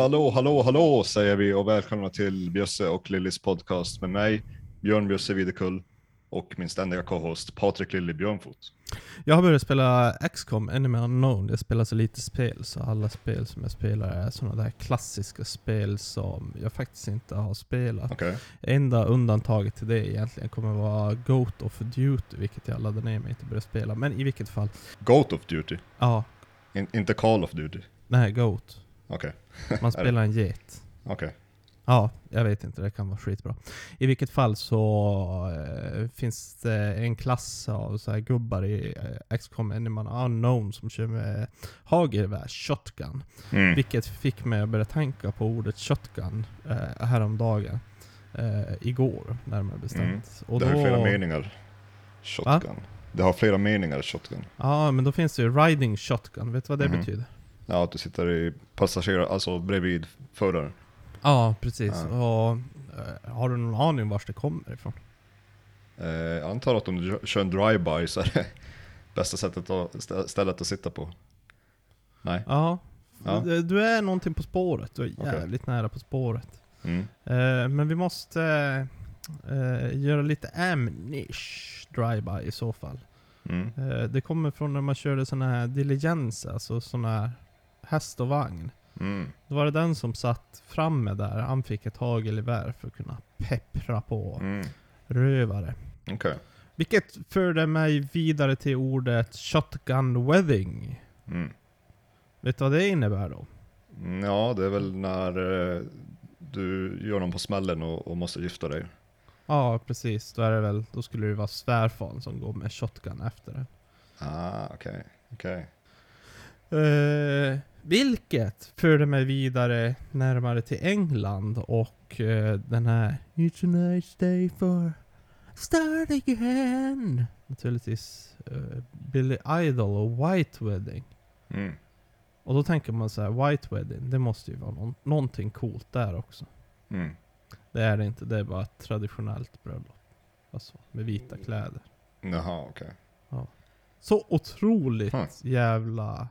Hallå, hallå, hallå säger vi och välkomna till Bjösse och Lillys podcast med mig, Björn Bjösse Videkull och min ständiga co-host Patrik Lilly Björnfot. Jag har börjat spela XCOM, Enemy Unknown. Jag spelar så lite spel, så alla spel som jag spelar är sådana där klassiska spel som jag faktiskt inte har spelat. Okej, Enda undantaget till det egentligen kommer vara Goat of Duty, vilket jag laddade ner mig inte började spela. Men i vilket fall, Goat of Duty, ja, In, inte Call of Duty. nej Goat. Okej, Man spelar en get. okej. Ja, jag vet inte, det kan vara skitbra. I vilket fall så eh, finns det en klass av så här gubbar i eh, XCOM Enemy Unknown som kör med hagelgevär, shotgun. Mm. Vilket fick mig att börja tänka på ordet shotgun eh, häromdagen. Eh, igår, närmare bestämt. Och Det har då, flera meningar. Shotgun. Det har flera meningar, shotgun. Ja, men då finns det ju riding shotgun. Vet du vad det Mhm. betyder? Ja, att du sitter i passagerare, alltså bredvid föraren. Ja, precis. Ja. Och, eh, har du någon aning vars det kommer ifrån? Eh, jag antar att om du kör en drive-by så är det bästa sättet att, stä- stället att sitta på. Nej. Ja. Ja. Du- Du är någonting på spåret. Du är Okej. jävligt nära på spåret. Mm. Eh, men vi måste göra lite amnish drive-by i så fall. Mm. Det kommer från när man körde såna här diligence, alltså såna här häst och vagn. Mm. Då var det den som satt framme där, han fick ett hagelgevär för att kunna peppra på Mm. rövare. Okej. Vilket förde mig vidare till ordet shotgun wedding. Mm. Vet du vad det innebär då? Mm, Ja, det är väl när eh, du gör någon på smällen och, och måste gifta dig. Ja, precis. Då är det väl, då skulle det vara svärfaren som går med shotgun efter det. Ah, okej. Okej. Eh, vilket förde mig vidare närmare till England och eh, den här It's a nice day for start again. Naturligtvis uh, Billy Idol och White Wedding. Mm. Och då tänker man så här, White Wedding, det måste ju vara någon, någonting coolt där också. Mm. Det är det inte, det är bara ett traditionellt bröllop. Alltså med vita kläder. Jaha, okej. Så otroligt Hmm. jävla...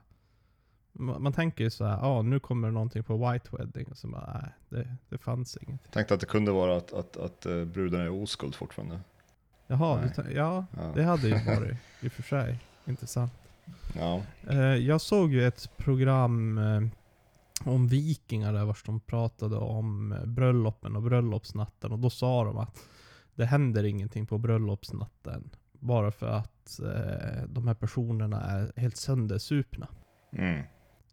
Man, tänker ju så här, ja nu kommer det någonting på White Wedding. Och så bara, nej, det, det fanns inget. Tänkte att det kunde vara att, att, att eh, bruden är oskuld fortfarande. Jaha, du, ja Ja. det hade ju varit i och för sig intressant. Ja. Eh, jag såg ju ett program eh, om vikingar där vars de pratade om bröllopen och bröllopsnatten. Och då sa de att det händer ingenting på bröllopsnatten. Bara för att de här personerna är helt söndersupna. Mm.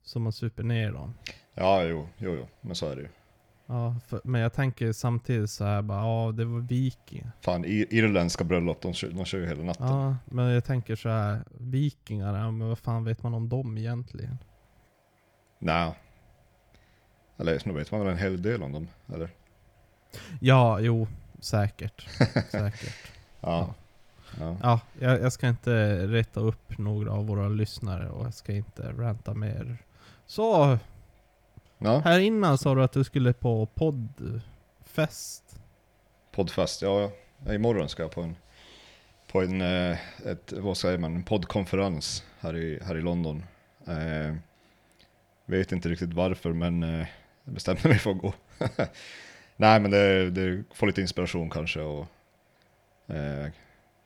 Så man super ner dem. Ja, jo, jo, jo, men så är det ju. Ja, för, men jag tänker samtidigt så här bara, ja det var vikingar. Fan, ir irländska bröllop, de de kör ju hela natten. Ja, men jag tänker så här, vikingar, ja, men vad fan vet man om dem egentligen? Nej. Eller nu vet man väl en hel del om dem, eller? Ja, jo, säkert. säkert. Ja. Ja. Ja, jag, jag ska inte reta upp några av våra lyssnare och jag ska inte ranta mer. Så, ja. här innan sa du att du skulle på poddfest. Poddfest, ja. Imorgon ska jag på en, på en, eh, ett, vad säger man, en poddkonferens här i, här i London. Eh, vet inte riktigt varför, men eh, jag bestämde mig för att gå. Nej, men det, det får lite inspiration kanske och eh,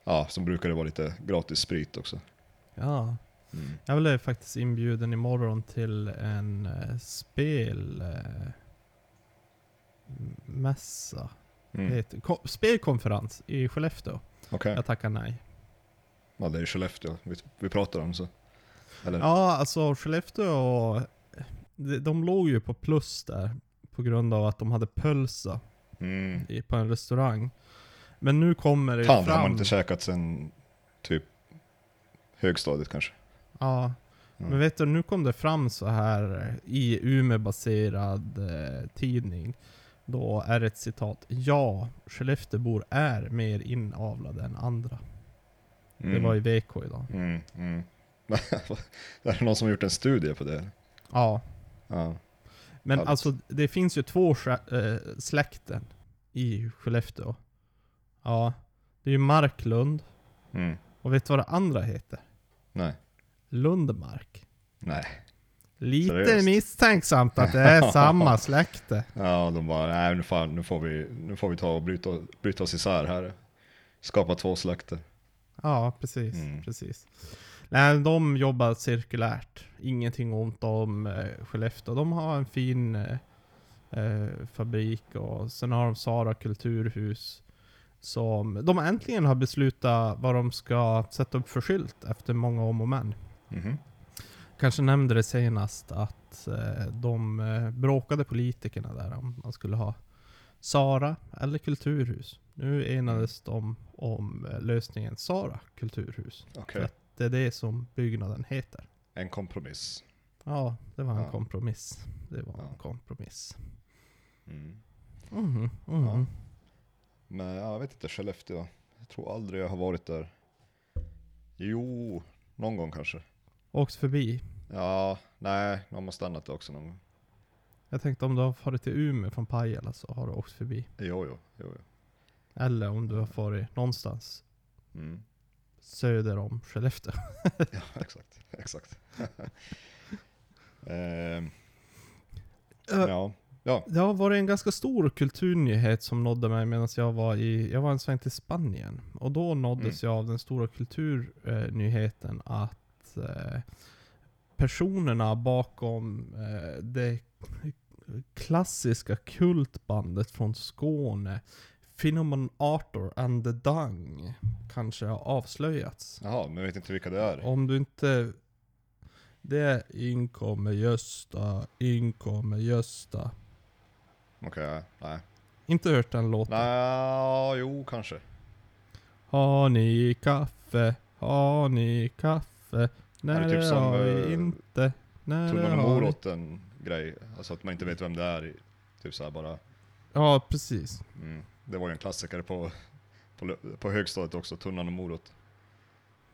ja, som brukar det vara lite gratis sprit också. Ja, Mm. jag blev faktiskt inbjuden imorgon till en eh, spel... Eh. Mm. Heter, ko- spelkonferens i Skellefteå. Okej, Jag tackar nej. ja, det är Skellefteå vi, vi pratar om så. Eller? Ja, alltså Skellefteå, de, de låg ju på plus där. På grund av att de hade pölsa Mm. i, på en restaurang. Men nu kommer det Fan, det har fram... man inte käkat sen typ högstadiet kanske. Ja. Men vet du, nu kom det fram så här i Umeå-baserad eh, tidning. Då är det ett citat. Ja, Skelleftebor är mer inavlade än andra. Det Mm. var i VK idag. Mm, mm. är det någon som har gjort en studie på det? Ja. Ja. Men Härligt. alltså, det finns ju två eh, släkten i Skellefteå. Ja. Det är ju Marklund. Mm. Och vet du vad det andra heter? Nej. Lundmark. Nej. Lite Seriöst? misstänksamt att det är samma släkte. Ja, de bara, nej nu, fan, nu, får vi, nu får vi ta och bryta, bryta oss isär här. Skapa två släkter. Ja, precis. Mm. precis. Nej, de jobbar cirkulärt. Ingenting ont om eh, Skellefteå. De har en fin eh, eh, fabrik och sen har de Sara kulturhus. Som de äntligen har beslutat vad de ska sätta upp för skylt efter många om och men. Mhm. Kanske nämnde det senast att eh, de eh, bråkade politikerna där om man skulle ha Sara eller kulturhus. Nu enades de om eh, lösningen Sara kulturhus. Okej, Det är det som byggnaden heter. en kompromiss. Ja, det var en Ja. kompromiss. Det var Ja. en kompromiss. Mm. Mhm, mhm. Ja. Men ja, jag vet inte, Skellefteå. Jag tror aldrig jag har varit där. Jo, någon gång kanske. Åkt förbi. Ja, nej, de har stannat också någon gång. Jag tänkte om du har farit till Umeå från Pajala så har du åkt förbi. Jo, jo, jo. jo. Eller om du har farit någonstans Mm. söder om Skellefteå. Ja, exakt, exakt. Ehm, ja, ja. Det har varit en ganska stor kulturnyhet som nådde mig medan jag var i, jag var en sväng till Spanien. Och då nåddes jag av den stora kulturnyheten att eh, personerna bakom eh, det klassiska kultbandet från Skåne, Phenomen Arthur and the Dung, kanske har avslöjats. Jaha, men jag vet inte vilka det är. Om du inte... Det är inkommer Gösta, inkommer Gösta. Okej, ja, nej. Inte hört den låten. Nej, jo kanske. Har ni kaffe? Har ni kaffe? Nej Är det det, typ som, har vi eh, inte. Nej det Tunnan och har vi. moroten grej. Alltså att man inte vet vem det är. Typ såhär bara. Ja precis. Mm. Det var ju en klassiker på, på, på högstadiet också, tunnan och morot.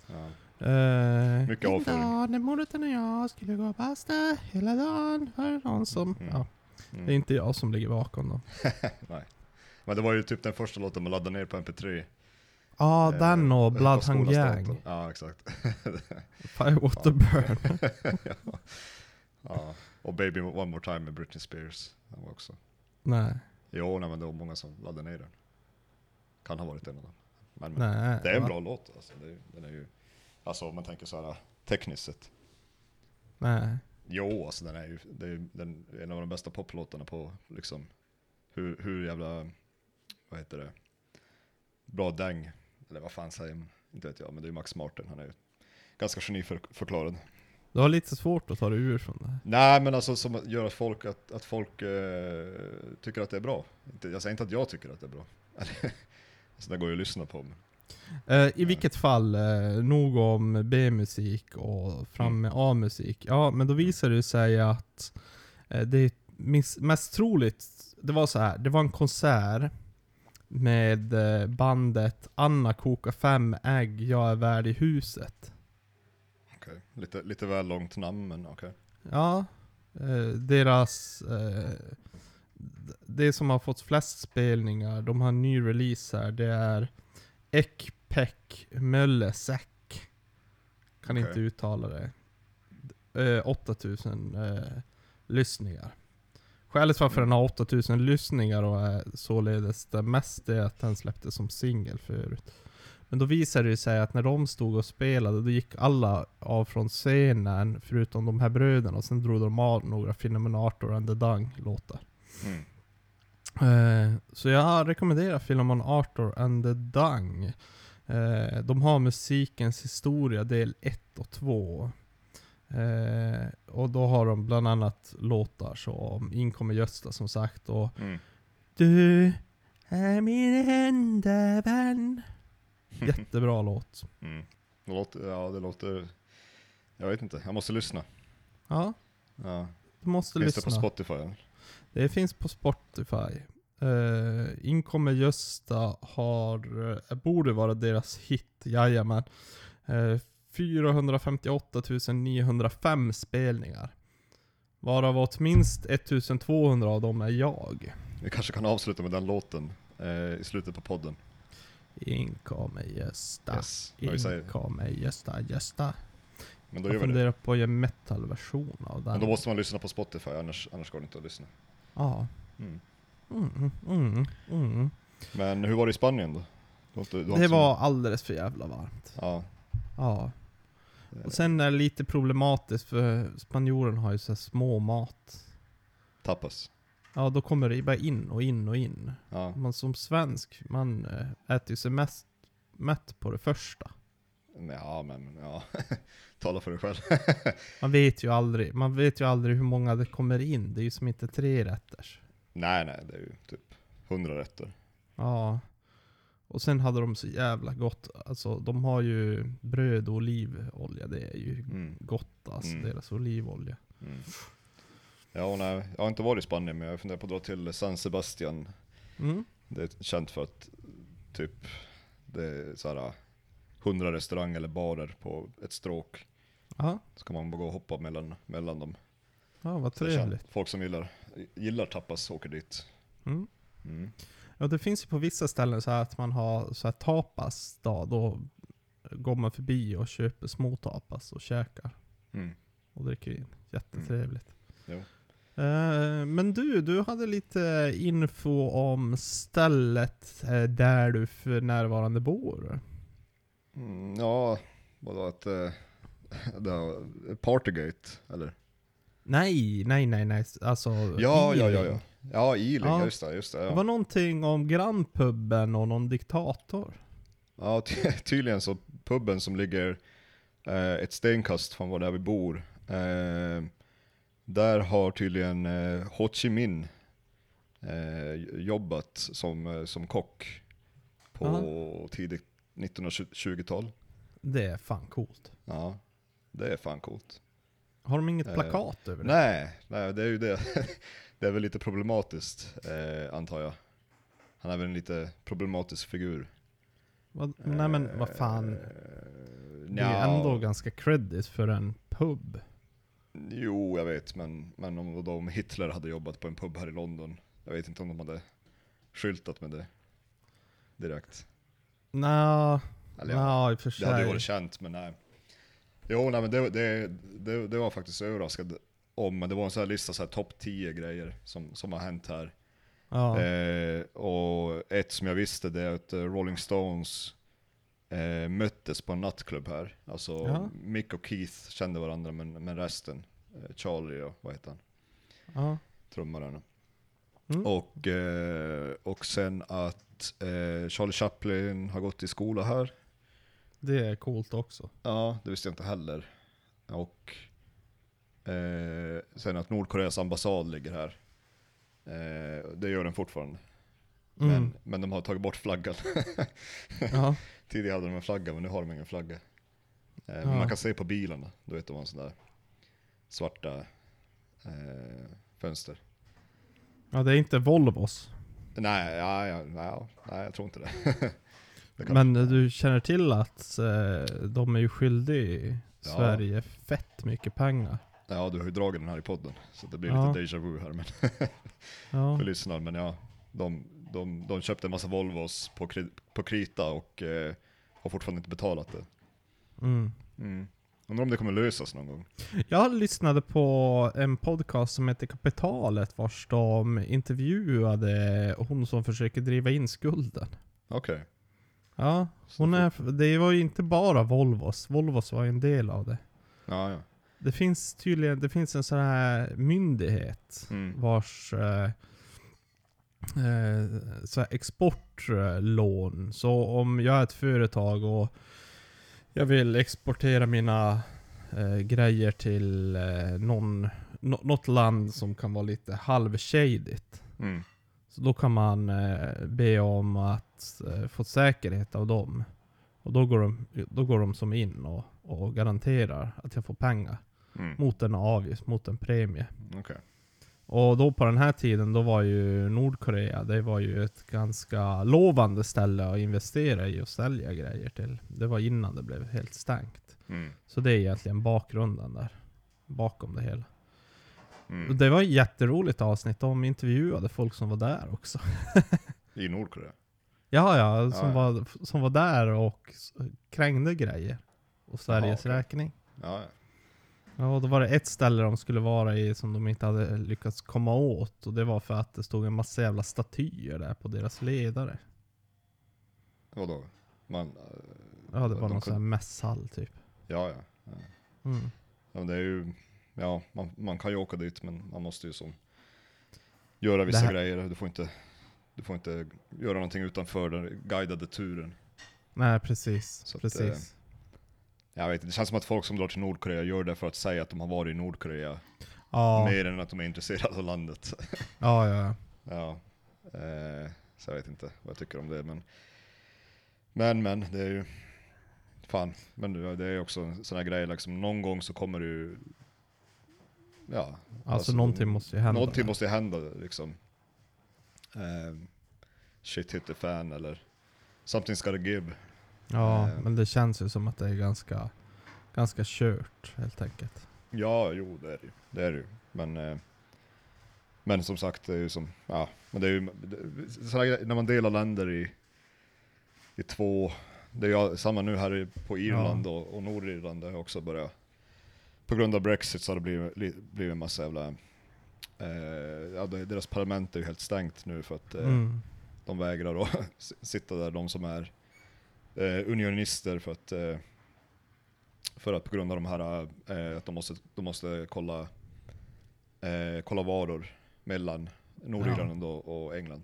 Ja. Eh, Mycket avföring. Idag när moroten och jag skulle gå och basta hela dagen var det någon som... Mm. Ja, Mm. det är inte jag som ligger bakom då. Nej. Men det var ju typ den första låten man laddade ner på mp3. Ja, eh, den och Bloodhound Gang. Ja, exakt. Firewater Burn. ja. ja. Och Baby One More Time med Britney Spears. Den var också. Nej, Jo, nej, men det var många som laddade ner den. Kan ha varit en av dem. Men, men nej. det är en va? bra låt alltså. Det, den är ju, alltså om man tänker så här tekniskt sett. Nej. Jo, alltså den är ju det är ju den, en av de bästa poplåtarna på liksom hur, hur jävla, vad heter det, bra däng, eller vad fan säger man, inte vet jag, men det är ju Max Martin, han är ju ganska geniförklarad. Du har lite svårt att ta dig ur från det här. Nej men alltså som gör att folk, att, att folk eh, tycker att det är bra. Jag säger inte att jag tycker att det är bra. alltså det går ju att lyssna på. Eh, I vilket fall, eh, nog om B-musik och fram Mm. med A-musik. Ja, men då visar det sig att eh, det är mest troligt, det var så här. det var en konsert med eh, bandet Anna kokar fem ägg, jag är värd i huset. okej. Lite, lite väl långt namn men okej. Ja, eh, deras... Eh, det som har fått flest spelningar, de har en ny release här, det är Ekpek Möllesäck. Kan Okej. inte uttala det. Eh, 8000 eh, lyssningar. Skälet varför den har 8000 lyssningar och är således det mest är att den släpptes som singel förut. Men då visade det sig att när de stod och spelade, då gick alla av från scenen, förutom de här bröderna, och sen drog de av några Phenomenator and the Dung låtar. Mm. Eh, så jag rekommenderar Philemon Arthur and the Dung. Eh, de har musikens historia del 1 och 2. Eh, och då har de bland annat låtar som Inkommer Gösta som sagt och Mm. Du är min enda vän. Jättebra låt. Mm. Det låter, ja det låter, jag vet inte, jag måste lyssna. Ja, Ja. du måste Finns det lyssna. på Spotify? Det finns på Spotify. Uh, Inkommer Gösta har, borde vara deras hit, jajamän. Uh, 458 905 spelningar. Varav åtminst 1200 av dem är jag. Vi kanske kan avsluta med den låten eh, i slutet på podden. Inkommer Gösta. Yes. Inkommer Gösta, Gösta. Men då Jag gör vi det. funderar på att göra metal-version av den. Men då måste man lyssna på Spotify, annars, annars går det inte att lyssna. Ja. Mm. Mm, mm, mm. Men hur var det i Spanien då? Du du Det var alldeles för jävla varmt. Ja. Ja. Och sen är det lite problematiskt för spanjoren har ju så små mat. Tapas. Ja, då kommer det bara in och in och in. Ja. Man som svensk, man eh, äter ju sig mest mätt på det första. Ja men ja. Tala för dig själv. Man vet ju aldrig, man vet ju aldrig hur många det kommer in. Det är ju som inte tre rätters. nej nej, det är ju typ 100 rätter. Ja. Och sen hade de så jävla gott, alltså de har ju bröd och olivolja, det är ju Mm. gott alltså, Mm. deras olivolja. Mm. Ja nej, jag har inte varit i Spanien men jag funderar på att dra till San Sebastian. Mm. Det är känt för att typ det är såhär 100 restauranger eller barer på ett stråk. Ja, Så kan man bara gå och hoppa mellan, mellan dem. ja vad Så det är känt. trevligt. Folk som gillar, gillar tapas åker dit. Mm. Mm. Ja, det finns ju på vissa ställen så att man har så här tapas dag, då går man förbi och köper små tapas och käkar. Mm. Och dricker in. Jättetrevligt. Jo. Eh, men du, du hade lite info om stället eh, där du för närvarande bor. Mm, ja, vadå att... Det har, Partygate, eller? Nej, nej, nej, nej. Alltså Ja, ja, ja, ja. Ja, Ealing, Ja. just det, just det. Det var Ja, någonting om grannpubben och någon diktator. ja ty tydligen så puben som ligger eh, ett stenkast från var där vi bor. Eh, där har tydligen eh, Ho Chi Minh eh, jobbat som, eh, som kock på tidigt 1920-tal. Det är fan coolt. Ja, det är fan coolt. Har de inget Eh, plakat över det? Nej, nej, det är ju det. det är väl lite problematiskt, eh, antar jag. Han är väl en lite problematisk figur. Vad, nej men vad fan. Eh, Det är ju ändå ganska credit för en pub. Jo, jag vet, men, men om, då om Hitler hade jobbat på en pub här i London, jag vet inte om de hade skyltat med det direkt. Nja, i och för det hade ju sig. varit känt, men nej. Jo, nej men det, det, det, det var faktiskt överraskad om, men det var en sån här lista, så här topp 10 grejer som, som har hänt här. Ja. Eh, och ett som jag visste det är att eh, Rolling Stones eh, möttes på en nattklubb här. Alltså Ja. Mick och Keith kände varandra men, men resten, eh, Charlie och vad heter han, ja. trummaren. Mm. Och, eh, och sen att eh, Charlie Chaplin har gått i skola här. Det är coolt också. Ja, det visste jag inte heller. Och eh, sen att Nordkoreas ambassad ligger här. Eh, det gör den fortfarande. Mm. Men, men de har tagit bort flaggan. Tidigare hade de en flagga, men nu har de ingen flagga. Eh, Men Ja. man kan se på bilarna, du vet de har sån där svarta eh, fönster. ja, det är inte Volvos. Nej, ja, ja, ja, nej, jag tror inte det. Men du känner till att eh, de är ju skyldiga Ja. Sverige fett mycket pengar. Ja, du har ju dragit den här i podden, så det blir Ja. lite déjà vu här men, Ja. för lyssnaren. Men ja, de, de, de köpte en massa Volvos på, på krita och eh, har fortfarande inte betalat det. Mm. Mm. Undrar om det kommer lösas någon gång. Jag lyssnade på en podcast som heter Kapitalet vars de intervjuade hon som försöker driva in skulden. Okej. Ja, hon är, det var ju inte bara Volvos. Volvos var en del av det. Ja, ja. Det finns tydligen, det finns en sån här myndighet Mm. vars eh, eh, så exportlån. Så om jag är ett företag och jag vill exportera mina eh, grejer till eh, någon, nå- något land som kan vara lite halvshadigt. Mm. Så då kan man eh, be om att eh, få säkerhet av dem. Och då går de, då går de som in och, och garanterar att jag får pengar. Mm. Mot en avgift, mot en premie. Okej. Och då på den här tiden, då var ju Nordkorea, det var ju ett ganska lovande ställe att investera i och sälja grejer till. Det var innan det blev helt stängt. Mm. Så det är egentligen bakgrunden där. Bakom det hela. Mm. det var ett jätteroligt avsnitt. De intervjuade folk som var där också. I Nordkorea? Ja, ja, som, Ja, ja. Var, som var där och krängde grejer. Och Sveriges okej. räkning. Ja, ja. Ja, då var det ett ställe de skulle vara i som de inte hade lyckats komma åt. Och det var för att det stod en massa jävla statyer där på deras ledare. Vadå? Man, Ja, det var De någon kunde- sån här mässhall typ. ja, ja. ja. Mm. ja det är ju, ja, man, man kan ju åka dit men man måste ju som göra vissa här- grejer. Du får inte, du får inte göra någonting utanför den guidade turen. Nej, precis. Så att, precis. Jag vet det känns som att folk som drar till Nordkorea gör det för att säga att de har varit i Nordkorea. ja, Mer än att de är intresserade av landet. ja, ja. ja. Eh, så jag vet inte vad jag tycker om det men Men men, det är ju Fan, men det är också en sån här grej liksom, någon gång så kommer ju Ja, Alltså, Alltså, någonting måste ju hända. någonting där. måste ju hända liksom eh, Shit hit the fan eller Something's gotta give Ja, eh. men det känns ju som att det är ganska, ganska kört helt enkelt. Ja, jo det är det ju. Det är det ju. Men, eh, men som sagt, det är ju som, ja, men det är ju, det, när man delar länder i, i två, det är samma nu här på Irland och, och Nordirland, det har också börjat, på grund av Brexit så har det blivit, li- blivit en massa jävla, eh, ja, deras parlament är ju helt stängt nu för att eh, Mm. de vägrar att sitta där, de som är eh, unionister för att eh, för att på grund av de här, eh, att de måste, de måste kolla, eh, kolla varor mellan Nordirland och, och England.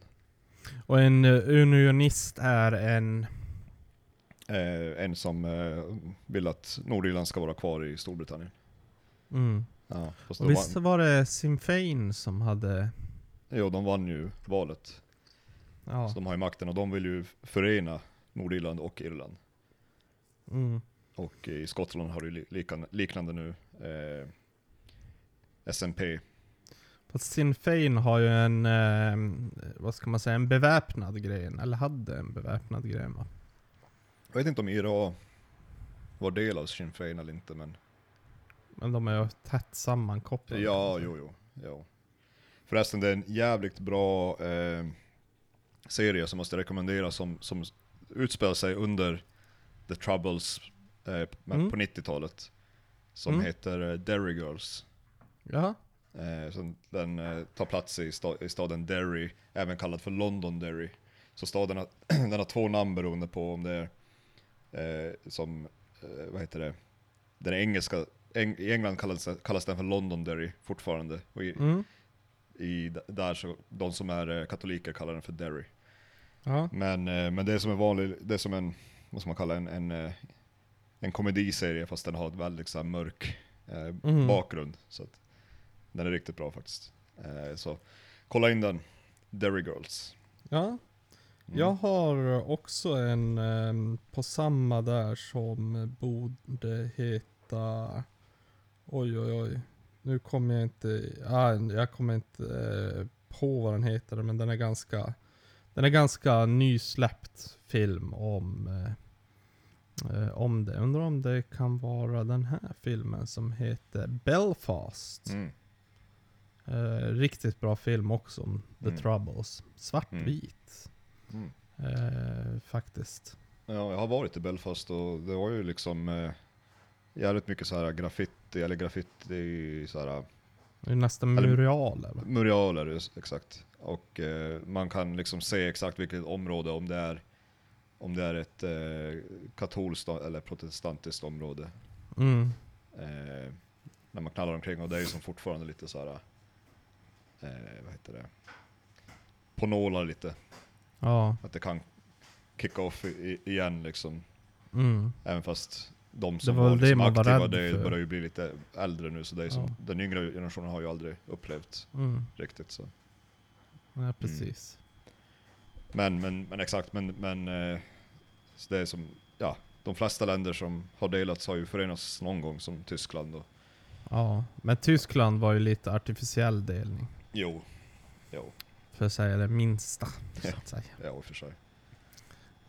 Och en unionist är en... En som vill att Nordirland ska vara kvar i Storbritannien. Mm. Ja, fast Och visst vann, var det Sinn Fein som hade... jo, de vann ju valet. Ja. Så de har ju makten och de vill ju förena Nordirland och Irland. Mm. Och i Skottland har du li- likan- liknande nu. Eh, SNP. Fast Sinn Fein har ju en, eh, vad ska man säga, en beväpnad gren. Eller hade en beväpnad gren va? Jag vet inte om IRA var del av Sinn Féin eller inte men Men de är ju tätt sammankopplade. ja, jo, jo, jo. Förresten det är en jävligt bra eh, serie som måste rekommenderas som, som utspelar sig under The Troubles eh, Mm. på 90-talet. Som Mm. heter eh, Derry Girls. Ja. Eh, så den eh, tar plats i, sta i staden Derry, även kallad för London Derry. Så staden har, den har två namn beroende på om det är eh, som, eh, vad heter det, den engelska, eng, i England kallas, kallas den för London Derry fortfarande. Och i, Mm. i, där så, de som är eh, katoliker kallar den för Derry. Ja. Men, eh, men det är som en vanlig, det är som en, vad ska man kalla en, en, eh, en komediserie fast den har ett väldigt så här, mörk eh, Mm. bakgrund. Så att, den är riktigt bra faktiskt. Eh, så kolla in den, Derry Girls. ja. Mm. Jag har också en ehm, på samma där som borde heta... Oj oj oj. Nu kommer jag inte... Ah, jag kommer inte eh, på vad den heter men den är ganska... Den är ganska nysläppt film om... Eh, eh, om det. Undrar om det kan vara den här filmen som heter Belfast. Mm. Eh, riktigt bra film också om The Mm. Troubles. Svartvit. Mm. Eh, faktiskt. Ja, jag har varit i Belfast och det var ju liksom eh, jävligt mycket så här graffiti, eller graffiti så här Det är nästan Eller- muraler exakt. Och eh, man kan liksom se exakt vilket område, om det är, om det är ett eh, katolskt eller protestantiskt område. Mm. Eh, när man knallar omkring och det är ju som fortfarande lite så här, eh, vad heter det? På nålar lite. Ja. Att det kan kicka off i, igen liksom. Mm. Även fast de som var var, det liksom var aktiva, rädd det börjar ju bli lite äldre nu så det är som, Ja. den yngre generationen har ju aldrig upplevt Mm. riktigt så. Ja, precis. Men, men, men exakt, men, men eh, så det är som, ja, de flesta länder som har delats har ju förenats någon gång som Tyskland och Ja. Men Tyskland var ju lite artificiell delning. Jo, jo, För att säga det minsta. Så Ja. att säga. ja i och för sig.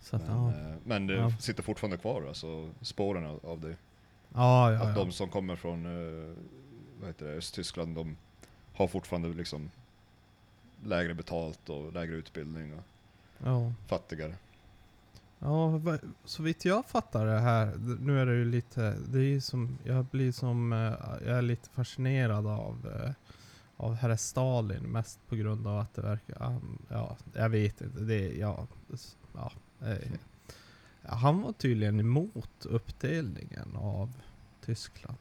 Så att, Men, ja. eh, men det Ja. sitter fortfarande kvar alltså, spåren av, av det. Ja, ja, Att de som kommer från eh, vad heter det, Östtyskland, de har fortfarande liksom lägre betalt och lägre utbildning och ja. fattigare. Ja, så vitt jag fattar det här, nu är det ju lite, det är ju som, jag blir som, eh, jag är lite fascinerad av, av herr Stalin mest på grund av att det verkar, ja, jag vet inte, det, ja, ja, han var tydligen emot uppdelningen av Tyskland,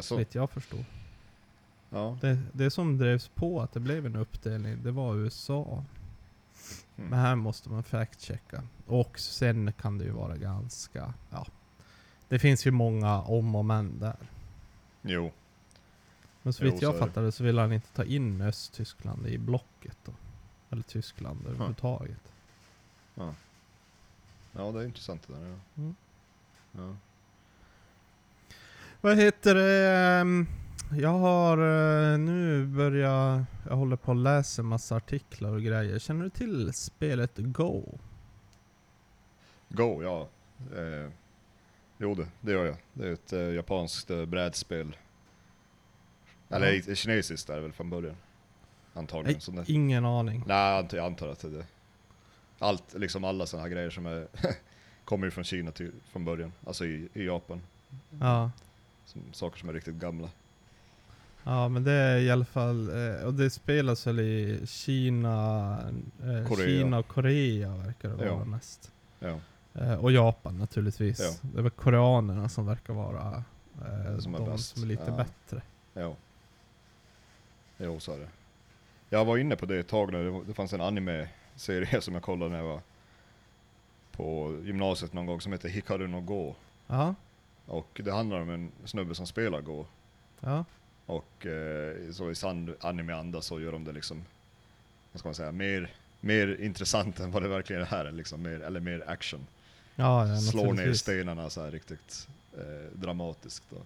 så vitt jag förstår. Ja. Det, det som drevs på att det blev en uppdelning, det var USA. Men Mm. här måste man fact-checka. Och sen kan det ju vara ganska, ja. Det finns ju många om och men där. Jo. Men så vitt jag det så vill han inte ta in Östtyskland i blocket då. Eller Tyskland överhuvudtaget. Ja, det är intressant det där. Ja. Mm. Ja. Vad heter det? ehm, Jag har eh, nu börjat, jag håller på att läsa massa artiklar och grejer. Känner du till spelet Go? Go, ja. Eh, jo det, det gör jag. Det är ett eh, japanskt eh, brädspel. Eller Ja. ett kinesiskt är det väl från början. Antagligen. Nej, det, ingen aning. nej, jag antar, att det är Allt, liksom alla sådana här grejer som är kommer ju från Kina till, från början. Alltså i, i Japan. Ja. Som, saker som är riktigt gamla. Ja men det är i alla fall, eh, och det spelas väl i Kina, eh, Korea. Kina och Korea verkar det vara Ja. mest. Ja. Eh, och Japan naturligtvis. Ja. Det är väl koreanerna som verkar vara Som är de bäst. som är lite Ja. bättre. Jo. Jo, så är det. Jag var inne på det ett tag när det, fanns en anime-serie som jag kollade när jag var på gymnasiet någon gång som heter Hikaru no Go. Ja, Och det handlar om en snubbe som spelar Go. ja, Och eh, så i sann anime-anda så gör de det liksom, vad ska man säga, mer, mer intressant än vad det verkligen är. Liksom, mer, eller mer action. ja, ja Slår ner stenarna så här riktigt eh, dramatiskt. Då.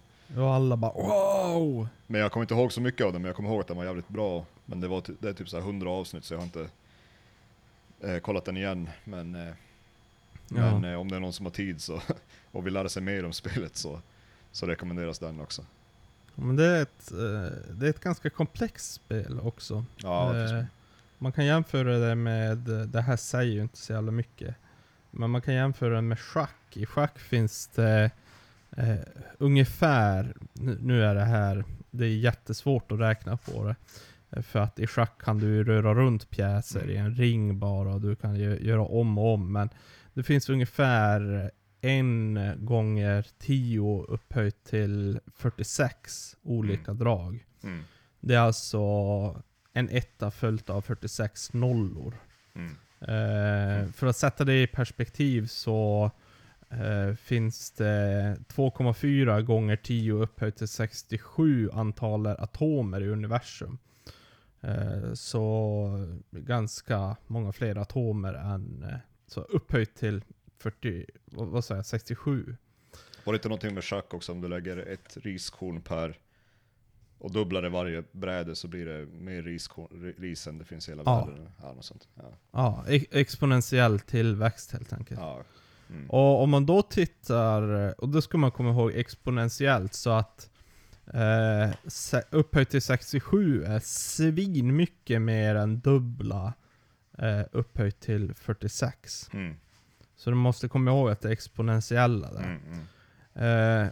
Och alla bara wow! Men jag kommer inte ihåg så mycket av det, men jag kommer ihåg att den var jävligt bra. Men det, var det är typ så här 100 avsnitt så jag har inte eh, kollat den igen. Men, eh, Ja. men eh, om det är någon som har tid så, och vill lära sig mer om spelet så, så rekommenderas den också. Men det är, ett, eh, det är ett ganska komplext spel också. Ja, Eh, man kan jämföra det med, det här säger ju inte så jävla mycket. Men man kan jämföra det med schack. I schack finns det eh, ungefär, nu, nu är det här, det är jättesvårt att räkna på det. För att i schack kan du röra runt pjäser i en ring bara och du kan göra om och om. Men det finns ungefär en gånger 10 upphöjt till 46 olika drag. mm, Det är alltså en etta följt av 46 nollor. mm, Eh, för att sätta det i perspektiv så eh, finns det 2,4 gånger 10 upphöjt till 67 antalet atomer i universum. Eh, så ganska många fler atomer än, eh, så upphöjt till 40, vad, säger jag, 67. Var det inte någonting med schack också, om du lägger ett riskorn per och dubblar det varje bräde så blir det mer riskorn, ri- ris än det finns i hela Ja. världen. Ja, något sånt. Ja. Ja, e- exponentiell tillväxt helt enkelt. Ja. Mm. Och om man då tittar, och då ska man komma ihåg exponentiellt så att eh, upphöjt till 67 är svin mycket mer än dubbla eh, upphöjt till 46. Mm. Så du måste komma ihåg att det är exponentiella där. Mm. Mm. Eh,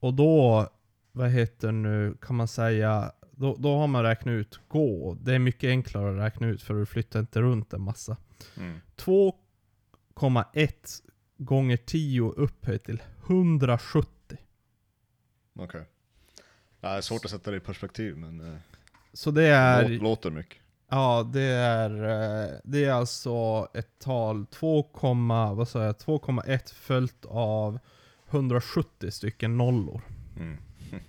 och då, vad heter nu, kan man säga, då, då har man räknat ut gå. Det är mycket enklare att räkna ut för du flyttar inte runt en massa. Mm. 2,1 gånger 10 upphöjt till 170. Okej. Nej, är svårt att sätta det i perspektiv men eh, Så det är, lå- låter mycket. ja det är, eh, det är alltså ett tal 2, vad sa jag, 2,1 följt av 170 stycken nollor. Mm.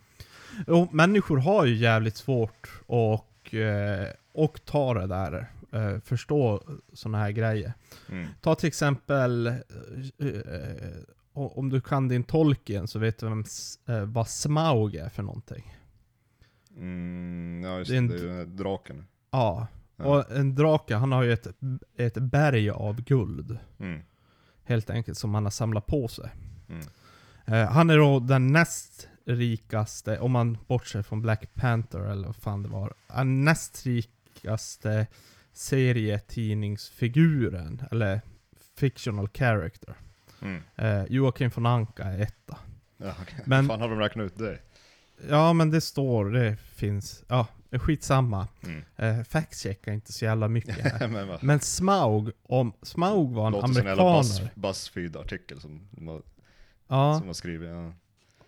Jo, människor har ju jävligt svårt och, eh, och ta det där, förstå såna här grejer. Mm. Ta till exempel, om du kan din Tolkien så vet du vem, eh, vad Smaug är för någonting. Mm, ja just Det är en det är ju draken. Ja, Ja. och en drake han har ju ett, ett berg av guld. Mm. Helt enkelt som han har samlat på sig. Mm. Eh, han är då den näst rikaste, om man bortser från Black Panther eller vad fan det var. Den näst rikaste serietidningsfiguren, eller fictional character. Mm. Eh, Joakim von Anka är etta. Ja, okay. Men- Fan har de räknat ut det? Ja men det står, det finns, ja skitsamma. Mm. Eh, Fact-checka inte så jävla mycket här. men? Men Smaug, om Smaug var en Låter som en jävla amerikaner. Buzz, Buzzfeed-artikel som de har, Ja, som har skrivit. Ja.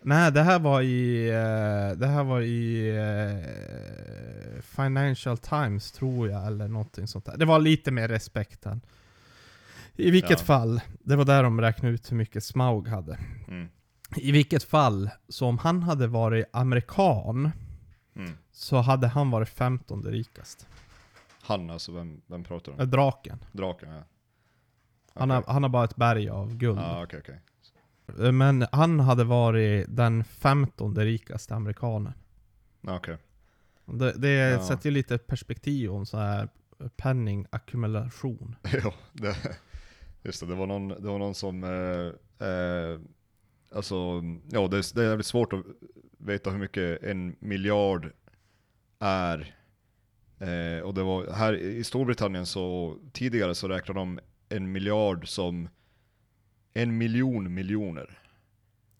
nej det här var i, eh, det här var i eh, Financial Times tror jag, eller någonting sånt där. Det var lite mer respekt än. I vilket Ja. fall, det var där de räknade ut hur mycket Smaug hade. Mm. I vilket fall, så om han hade varit amerikan, Mm. så hade han varit 15 rikast. Han alltså, vem, vem pratar Äh, om? draken. Draken ja. Han, har, han har bara ett berg av guld. Ja okej okej. Eh, Men han hade varit den 15 rikaste amerikanen. Ja, okej. Det, det Ja. sätter ju lite perspektiv om så här penningackumulation. Jo, det, just det, det var någon, det var någon som, eh, eh, alltså, ja det, är- det är jävligt svårt att veta hur mycket en miljard är. Eh, och det var, här i Storbritannien så, tidigare så räknade de en miljard som en miljon miljoner.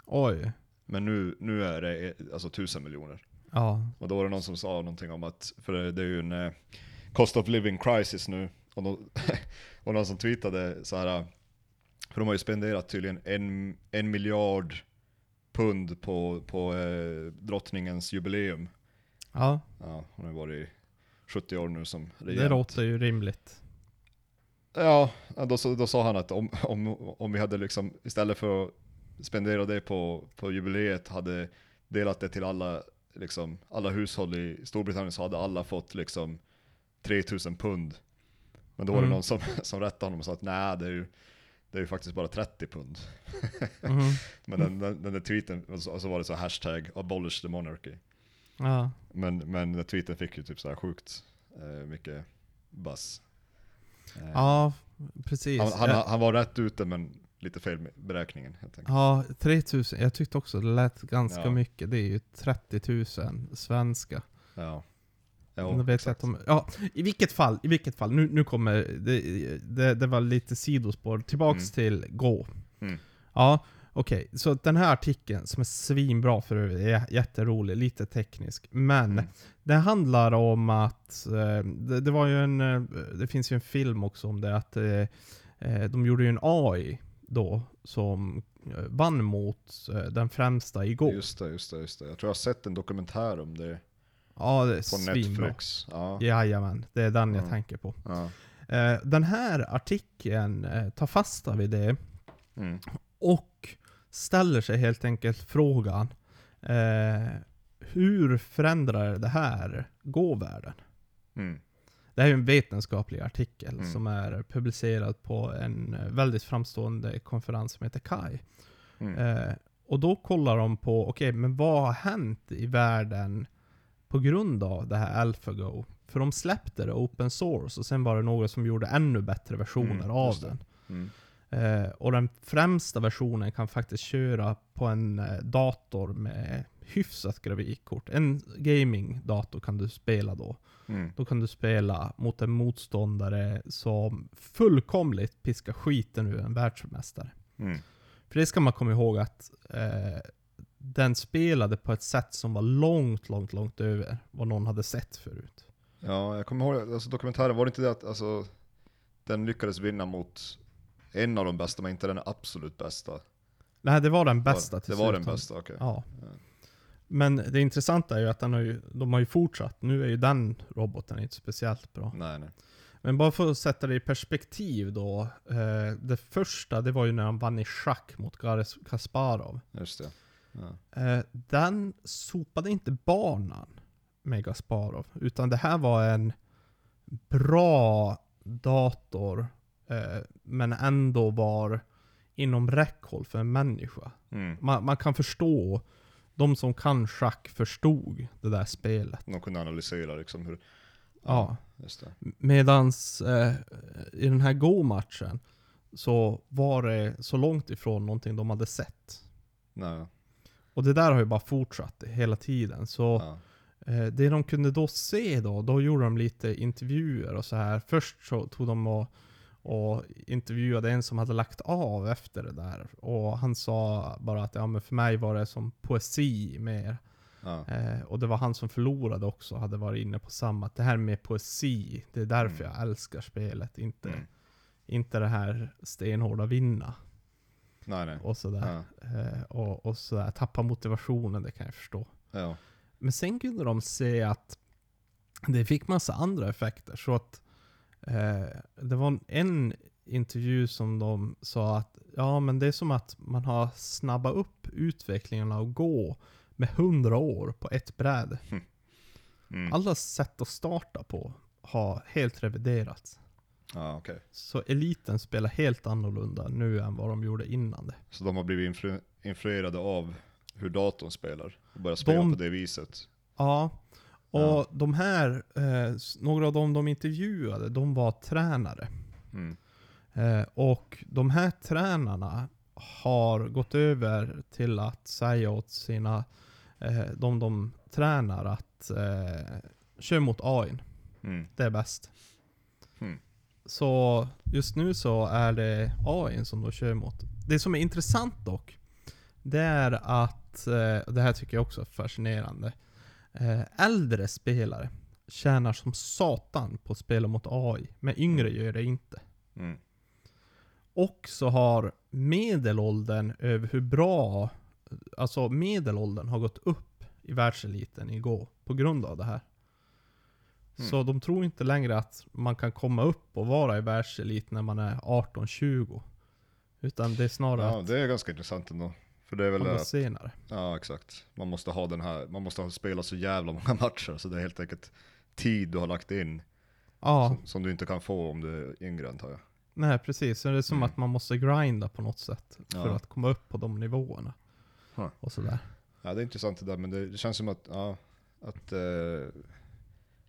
Oj. Men nu, nu är det eh, alltså tusen miljoner. Ja. Och då var det någon som sa någonting om att, för det, det är ju en eh, cost of living crisis nu. Och, då, och någon som tweetade så här. för de har ju spenderat tydligen en, en miljard pund på, på eh, drottningens jubileum. Ja, Ja, hon har varit 70 år nu som det regent. låter ju rimligt. Ja, då, då sa han att om, om, om vi hade liksom, istället för att spendera det på, på jubileet, hade delat det till alla, liksom, alla hushåll i Storbritannien så hade alla fått liksom 3000 pund. Men då var det Mm. någon som, som rättade honom och sa att nej, det är ju, det är ju faktiskt bara 30 pund. Mhm. Men den, den, den där tweeten, och så, och så var det så hashtag abolish the monarchy. Ja. Men, men den tweeten fick ju typ så här sjukt eh, mycket buzz. Eh, ja, precis. Han, han, han var rätt ute men lite fel med beräkningen helt enkelt. Ja, 3000. Jag tyckte också det lät ganska Ja. mycket. Det är ju 30 000 svenska. Ja. Då vet jag att de, ja, i vilket fall, i vilket fall. Nu, nu kommer, det, det, det var lite sidospår. Tillbaks Mm. till Gå. Mm. Ja, okej. Så den här artikeln, som är svinbra för övrigt, är jätterolig, lite teknisk. Men Mm. det handlar om att, eh, det, det var ju en, eh, det finns ju en film också om det, att eh, de gjorde ju en AI då, som vann mot den främsta i Gå. Just det, just det, just det. Jag tror jag har sett en dokumentär om det Ja, det är på svinbra. Netflix. Ja. Jajamän, det är den jag Ja. tänker på. ja. Eh, den här artikeln eh, tar fasta vid det Mm. och ställer sig helt enkelt frågan eh, Hur förändrar det här gåvärlden? Mm. Det här är en vetenskaplig artikel Mm. som är publicerad på en eh, väldigt framstående konferens som heter KAI. Mm. Eh, och då kollar de på, okej, men vad har hänt i världen på grund av det här AlphaGo? För de släppte det open source och sen var det några som gjorde ännu bättre versioner Mm, av den. Mm. Eh, och den främsta versionen kan faktiskt köra på en eh, dator med hyfsat grafikkort. En gaming-dator kan du spela då. Mm. Då kan du spela mot en motståndare som fullkomligt piskar skiten ur en världsmästare. Mm. För det ska man komma ihåg att eh, den spelade på ett sätt som var långt, långt, långt över vad någon hade sett förut. Ja, jag kommer ihåg, alltså dokumentären, var det inte det att alltså, den lyckades vinna mot en av de bästa, men inte den absolut bästa? Nej, det var den bästa det till var slut. den bästa, okej. Ja. Ja. Men det intressanta är ju att den har ju, de har ju fortsatt. Nu är ju den roboten inte speciellt bra. Nej, nej. Men bara för att sätta det i perspektiv då. Eh, det första, det var ju när han vann i schack mot Garis Kasparov. Just det. Ja. Eh, den sopade inte banan med Gasparov. Utan det här var en bra dator. Eh, men ändå var inom räckhåll för en människa. Mm. Man, man kan förstå, de som kan schack förstod det där spelet. De kunde analysera liksom hur... Ja. Just det. Medans eh, i den här Go-matchen så var det så långt ifrån någonting de hade sett. Nej. Och det där har ju bara fortsatt hela tiden. Så Ja. eh, det de kunde då se då, då gjorde de lite intervjuer och så här. Först så tog de och, och intervjuade en som hade lagt av efter det där. Och han sa bara att ja, men för mig var det som poesi mer. Ja. Eh, och det var han som förlorade också, hade varit inne på samma. Att det här med poesi, det är därför Mm. jag älskar spelet. Inte, Mm. inte det här stenhårda vinna Nej, nej. och sådär. Ja. Eh, och, och sådär, tappa motivationen, det kan jag förstå. Ja. Men sen kunde de se att det fick massa andra effekter. Så att eh, det var en intervju som de sa att ja men det är som att man har snabbat upp utvecklingen av Gå med 100 år på ett bräde. Mm. Alla sätt att starta på har helt reviderats. Ja, okej. Så eliten spelar helt annorlunda nu än vad de gjorde innan det. Så de har blivit influ- influerade av hur datorn spelar? Och börjat spela De- på det viset? Ja, och Ja. de här, eh, några av dem de intervjuade, de var tränare. Mm. Eh, och de här tränarna har gått över till att säga åt sina, eh, de de tränar att eh, kör mot AI, Mm. det är bäst. Så just nu så är det AI som de kör mot. Det som är intressant dock, det är att, eh, det här tycker jag också är fascinerande, eh, äldre spelare tjänar som satan på att spela mot AI, men yngre gör det inte. Mm. Och så har medelåldern över hur bra, alltså medelåldern har gått upp i världseliten i Go på grund av det här. Mm. Så de tror inte längre att man kan komma upp och vara i världselit när man är 18-20. Utan det är snarare Ja, att det är ganska intressant ändå. För det är väl går att, senare. ja exakt. Man måste ha den här, man måste ha spelat så jävla många matcher, så det är helt enkelt tid du har lagt in Ja, som, som du inte kan få om du är yngre antar jag. nej precis. Så det är som Mm. att man måste grinda på något sätt. För Ja. att komma upp på de nivåerna. Huh. Och sådär. Ja det är intressant det där, men det, det känns som att, ja, att eh,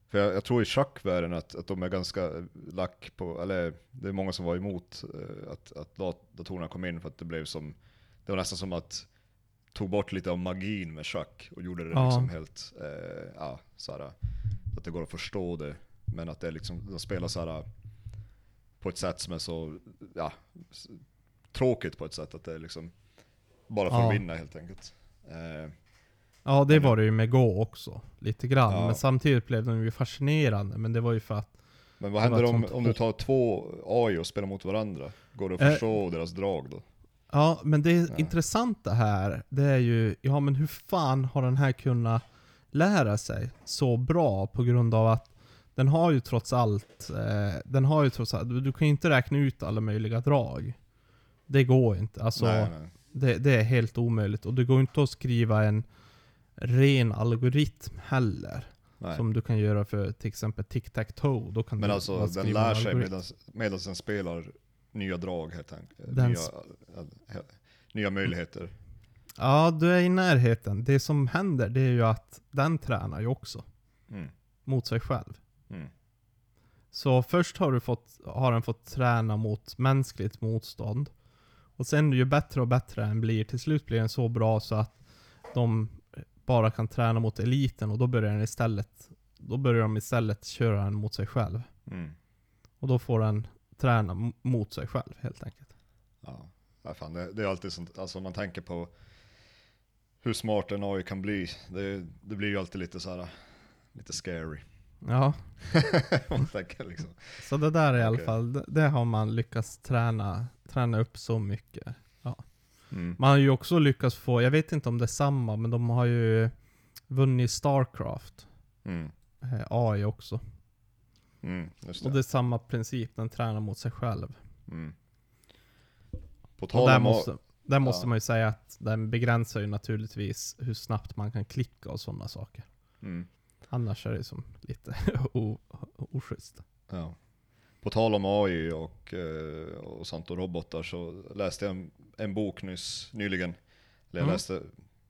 för jag, jag tror i schackvärlden att, att de är ganska lack på, eller det är många som var emot eh, att, att dat- datorerna kom in för att det blev som, det var nästan som att tog bort lite av magin med schack och gjorde det Ja. liksom helt, eh, ja, såhär, att det går att förstå det, men att det är liksom, de spelar såhär på ett sätt som är så, ja, tråkigt på ett sätt att det är liksom bara för Ja. att vinna helt enkelt. Eh, Ja, det var det ju med Go också. Lite grann. Ja. Men samtidigt blev de ju fascinerande. Men det var ju för att Men vad händer om, om du tar två AI och spelar mot varandra? Går det att Eh. förstå deras drag då? Ja, men det Ja. intressanta här, det är ju, ja men hur fan har den här kunnat lära sig så bra på grund av att den har ju trots allt, eh, den har ju trots allt, du, du kan ju inte räkna ut alla möjliga drag. Det går inte. Alltså, nej, nej. Det, det är helt omöjligt. Och det går inte att skriva en ren algoritm heller. nej. Som du kan göra för till exempel tic-tac-toe. Då kan Men alltså den lär sig medan den spelar nya drag helt enkelt. Nya, nya möjligheter. Ja, du är i närheten. Det som händer det är ju att den tränar ju också. Mm. Mot sig själv. Mm. Så först har, du fått, har den fått träna mot mänskligt motstånd. Och sen ju bättre och bättre den blir, till slut blir den så bra så att de bara kan träna mot eliten och då börjar den istället Då börjar de istället köra den mot sig själv. Mm. Och då får den träna mot sig själv helt enkelt. Ja. Ja, fan, det, det är alltid sånt, alltså man tänker på hur smart en AI kan bli, det, det blir ju alltid lite så här lite scary. Ja, man tänker liksom. så det där i alla Okej. fall, det, det har man lyckats träna, träna upp så mycket. Mm. Man har ju också lyckats få, jag vet inte om det är samma, men de har ju vunnit Starcraft. Mm. eh, AI också. Mm. Just Och det. det är samma princip, den tränar mot sig själv. Mm. På Och tal där om måste, där måste ja. man ju säga att den begränsar ju naturligtvis hur snabbt man kan klicka och sådana saker. mm. Annars är det som lite oschysst. Ja. På tal om AI och, eh, och sånt och robotar så läste jag en, en bok nyss, nyligen. Eller jag Mm. läste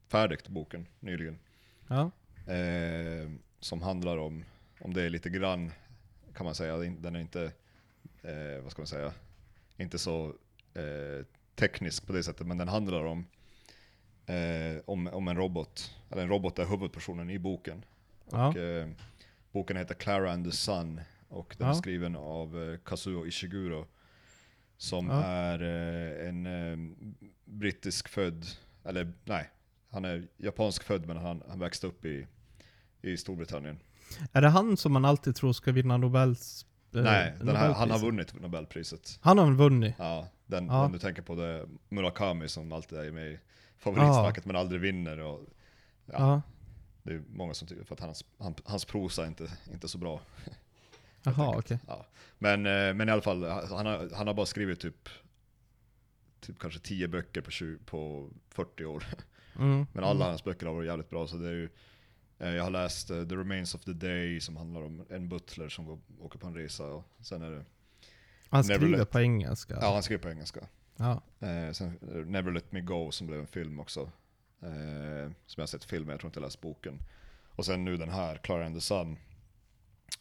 färdigt boken nyligen. Ja. Eh, som handlar om, om det är lite grann, kan man säga, den är inte, eh, vad ska man säga, inte så eh, teknisk på det sättet, men den handlar om, eh, om, om en robot. Eller en robot är huvudpersonen i boken. Ja. Och, eh, boken heter Clara and the Sun och den är Ja. skriven av eh, Kazuo Ishiguro. Som Ja. är eh, en eh, brittisk född, eller nej, han är japansk född men han, han växte upp i, i Storbritannien. Är det han som man alltid tror ska vinna Nobels... eh, nej, här, han har vunnit Nobelpriset. Han har vunnit? Ja, den, Ja. den du tänker på det är Murakami som alltid är med i favoritsnacket men aldrig vinner. Och, ja, Ja. Det är många som tycker för att hans, han, hans prosa är inte, inte så bra. Jaha, okej. Ja. Men, eh, men i alla fall, han har, han har bara skrivit typ, typ kanske 10 böcker på, 20, på 40 år. Mm. Men alla hans böcker har varit jävligt bra. Så det är ju, eh, jag har läst eh, The Remains of the Day som handlar om en butler som går, åker på en resa. Och sen är det, Han skriver Let- på engelska. ja han skriver på engelska. Ja. Eh, sen Never Let Me Go som blev en film också. Eh, som jag har sett filmen, jag tror inte jag läst boken. Och sen nu den här, Clara and the Sun.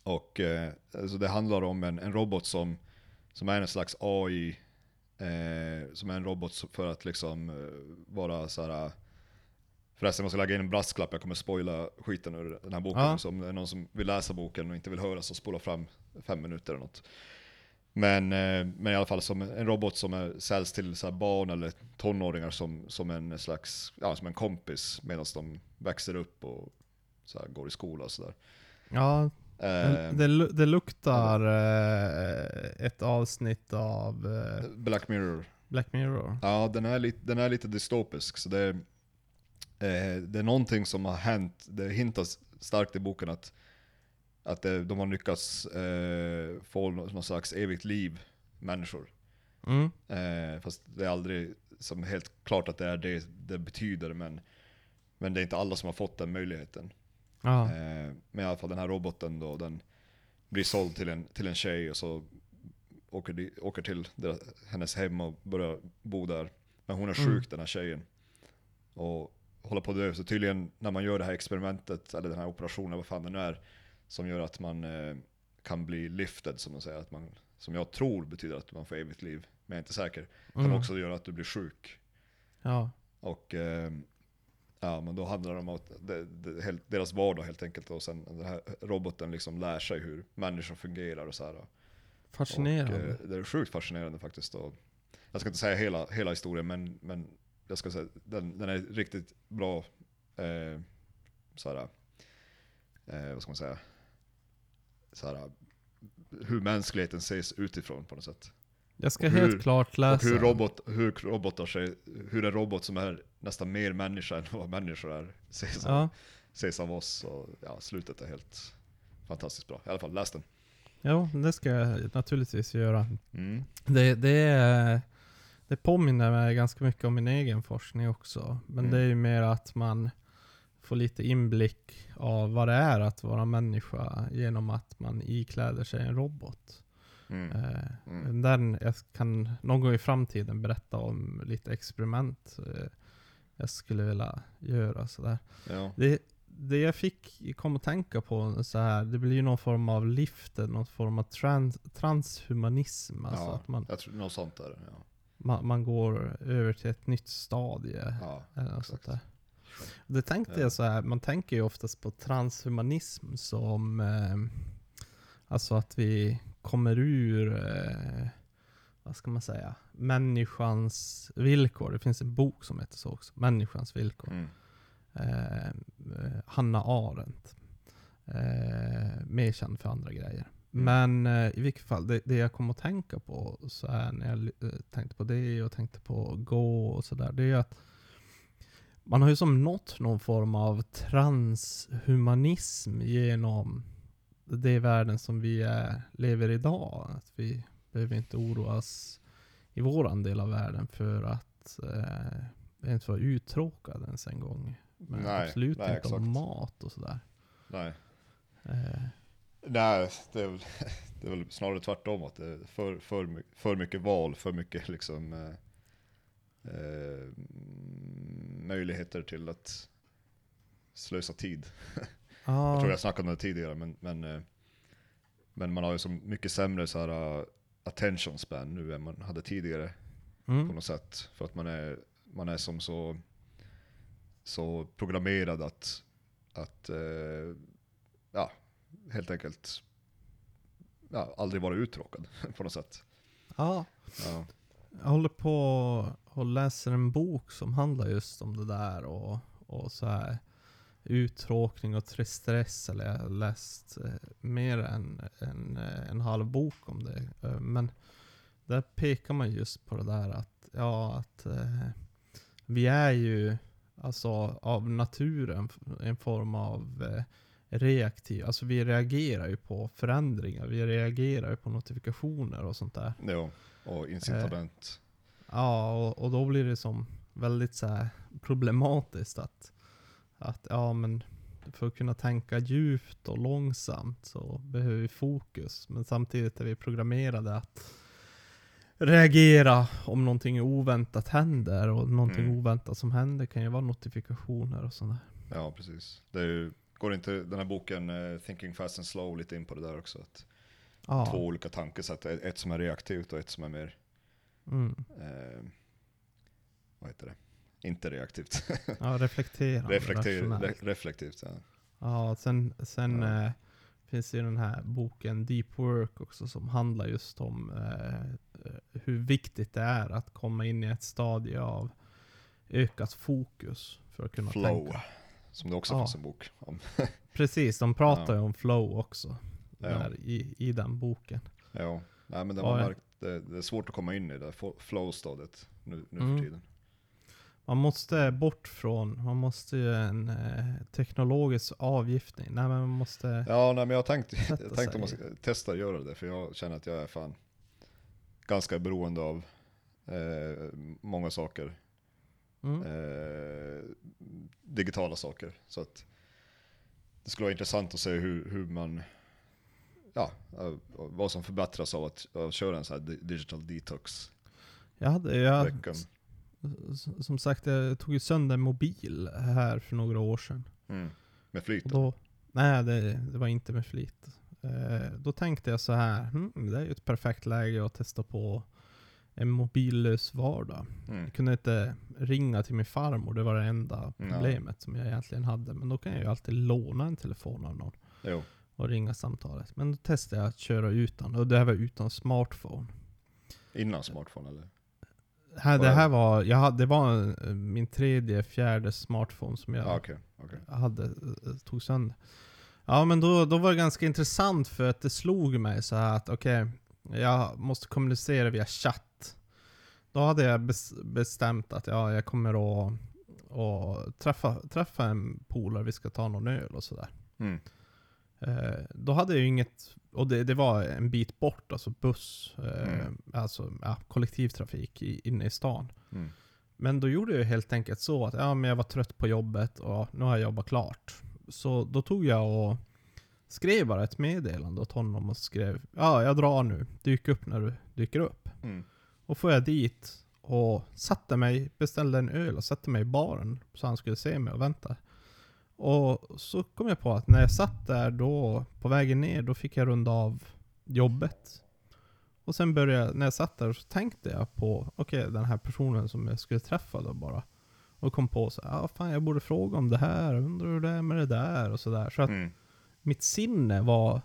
Och eh, alltså det handlar om en, en robot som, som är en slags AI. Eh, som är en robot för att liksom eh, vara så här. Förresten, jag ska lägga in en brasklapp, jag kommer spoila skiten ur den här boken. Ja. Så om det är någon som vill läsa boken och inte vill höra så spola fram fem minuter eller något. Men, eh, men i alla fall som en robot som är, säljs till så här barn eller tonåringar som, som en slags, ja som en kompis medan de växer upp och så går i skola och sådär. Ja, Eh, det, lu- det luktar eh, ett avsnitt av eh, Black Mirror. Black Mirror. Ja, den är, lite, den är lite dystopisk. Så det, är, eh, det är någonting som har hänt, det hintas starkt i boken att, att det, de har lyckats eh, få nå- någon slags evigt liv, människor. Mm. Eh, fast det är aldrig som helt klart att det är det det betyder, men, men det är inte alla som har fått den möjligheten. Ja. Eh, men i alla fall den här roboten då, den blir såld till en, till en tjej och så åker, de, åker till deras, hennes hem och börjar bo där. Men hon är sjuk Mm. den här tjejen. Och håller på att dö. Så tydligen när man gör det här experimentet, eller den här operationen, vad fan det nu är, som gör att man eh, kan bli lifted som de säger, att man, som jag tror betyder att man får evigt liv, men jag är inte säker. Kan Mm. också göra att du blir sjuk. Ja. Och eh, ja, men då handlar det om att det, det, helt, deras vardag helt enkelt. Och sen den här roboten liksom lär sig hur människor fungerar och så här. Fascinerande. Och, eh, det är sjukt fascinerande faktiskt. Och jag ska inte säga hela, hela historien, men, men jag ska säga den, den är riktigt bra. Eh, så här, eh, vad ska man säga? Så här, hur mänskligheten ses utifrån på något sätt. Jag ska och helt hur- klart Och läsa. hur, robot, hur robotar sig, hur en robot som är nästan mer människa än vad människor är, ses, av, Ja. ses av oss. Och ja, slutet är helt fantastiskt bra. I alla fall, läs den. Jo, det ska jag naturligtvis göra. Mm. Det, det, är- det påminner mig ganska mycket om min egen forskning också. Men Mm. det är ju mer att man får lite inblick av vad det är att vara människa genom att man ikläder sig en robot. Mm. Eh, Mm. Den, jag kan någon gång i framtiden berätta om lite experiment eh, jag skulle vilja göra. Sådär. Ja. Det, det jag fick kom att tänka på så här, det blir ju någon form av lift, någon form av trans, transhumanism. Alltså ja, att man, jag tror något sånt är det. Ja. man, man går över till ett nytt stadie. Ja, Eller exakt. sånt där. Det tänkte Ja. jag så här, man tänker ju oftast på transhumanism som eh, Alltså att vi kommer ur, eh, vad ska man säga, människans villkor. Det finns en bok som heter så också, Människans villkor. Mm. Eh, eh, Hanna Arendt. Eh, mer känd för andra grejer. Mm. Men eh, i vilket fall, det, det jag kom att tänka på så här när jag eh, tänkte på det och tänkte på gå och sådär, det är att man har ju som nått någon form av transhumanism genom det världen som vi är, lever idag. Att vi behöver inte oroas i våran del av världen för att eh, inte vara uttråkad ens en gång. Men Nej, absolut nej, inte om exakt. mat och sådär. Nej. Eh, Nej, det är, väl, det är väl snarare tvärtom. Att det är för, för, för mycket val, för mycket liksom, eh, eh, möjligheter till att slösa tid. ja, Jag tror jag snackade om det tidigare, men, men, eh, men man har ju så mycket sämre så här, uh, attention span nu än man hade tidigare på mm, något sätt. För att man är, man är som så, så programmerad att, att eh, ja, helt enkelt ja, aldrig vara uttråkad på något sätt. Ja. Ja. Jag håller på och läser en bok som handlar just om det där och, och så här uttråkning och stress. Eller jag har läst eh, mer än en, eh, en halv bok om det. Eh, men där pekar man just på det där att, ja, att vi är ju alltså av naturen en form av reaktiv. Alltså vi reagerar ju på förändringar. Vi reagerar ju på notifikationer och sånt där. Jo, och incitament. Ja, och, och då blir det som väldigt så problematiskt att, att ja men för att kunna tänka djupt och långsamt så behöver vi fokus. Men samtidigt är vi programmerade att reagera om någonting oväntat händer. Och någonting Mm. oväntat som händer kan ju vara notifikationer och sådär. Ja, precis. Det ju, går inte den här boken eh, Thinking Fast and Slow lite in på det där också? Att Ja. Två olika tankesätt, ett som är reaktivt och ett som är mer, Mm. eh, vad heter det? Inte reaktivt. Ja, reflekterande. Reflektiv, re, reflektivt, ja. Ja, sen, sen Ja. eh, finns ju den här boken Deep Work också som handlar just om eh, eh, hur viktigt det är att komma in i ett stadie av ökat fokus för att kunna Flow, tänka. som det också Ja. finns en bok om. Precis, de pratar Ja. ju om flow också Ja. där i, i den boken. Ja, nej men det, Ja, var ja. märkt, det, det är svårt att komma in i det flow-stadiet nu, nu Mm. för tiden. Man måste bort från, man måste ju en eh, teknologisk avgiftning. Nej men man måste... Ja, nej men jag tänkte, jag tänkte om man ska testa att göra det, för jag känner att jag är fan ganska beroende av eh, många saker. Mm. eh, digitala saker. Så att det skulle vara intressant att se hur, hur man, ja, eh, vad som förbättras av att, av att köra en sån här di- digital detox Jag hade, jag, veckan. Som sagt, jag tog ju sönder en mobil här för några år sedan. Mm. Med. Och då, nej, det, det var inte med flit. Eh, då tänkte jag så här, hmm, det är ju ett perfekt läge att testa på en mobillös vardag. Mm. Jag kunde inte ringa till min farmor, det var det enda Ja. problemet som jag egentligen hade. Men då kan jag ju alltid låna en telefon av någon Jo. och ringa samtalet. Men då testade jag att köra utan, och det här var utan smartphone. Innan smartphone eller? Här, det här var, jag hade, det var eh, min tredje, fjärde smartphone som jag Ja, okej. okej. hade, eh, tog sönder. Ja men då, då var det ganska intressant för att det slog mig så här att okej, jag måste kommunicera via chatt. Då hade jag bes, bestämt att ja, jag kommer att, att träffa, träffa en polare, vi ska ta någon öl och sådär. Mm. Eh, då hade jag ju inget, och det, det var en bit bort, alltså buss, eh, Mm. alltså ja, kollektivtrafik i, inne i stan. Mm. Men då gjorde jag helt enkelt så att ja, men jag var trött på jobbet och nu har jag jobbat klart. Så då tog jag och skrev bara ett meddelande åt honom och skrev Ja, jag drar nu. Dyk upp när du dyker upp. Mm. Och får jag dit och satte mig, beställde en öl och satte mig i baren så han skulle se mig och vänta. Och så kom jag på att när jag satt där då, på vägen ner, då fick jag runda av jobbet. Och sen började jag, när jag satt där så tänkte jag på, okej den här personen som jag skulle träffa då bara. Och kom på så ja fan jag borde fråga om det här, undrar hur det är med det där och sådär. Så att Mm. mitt sinne var,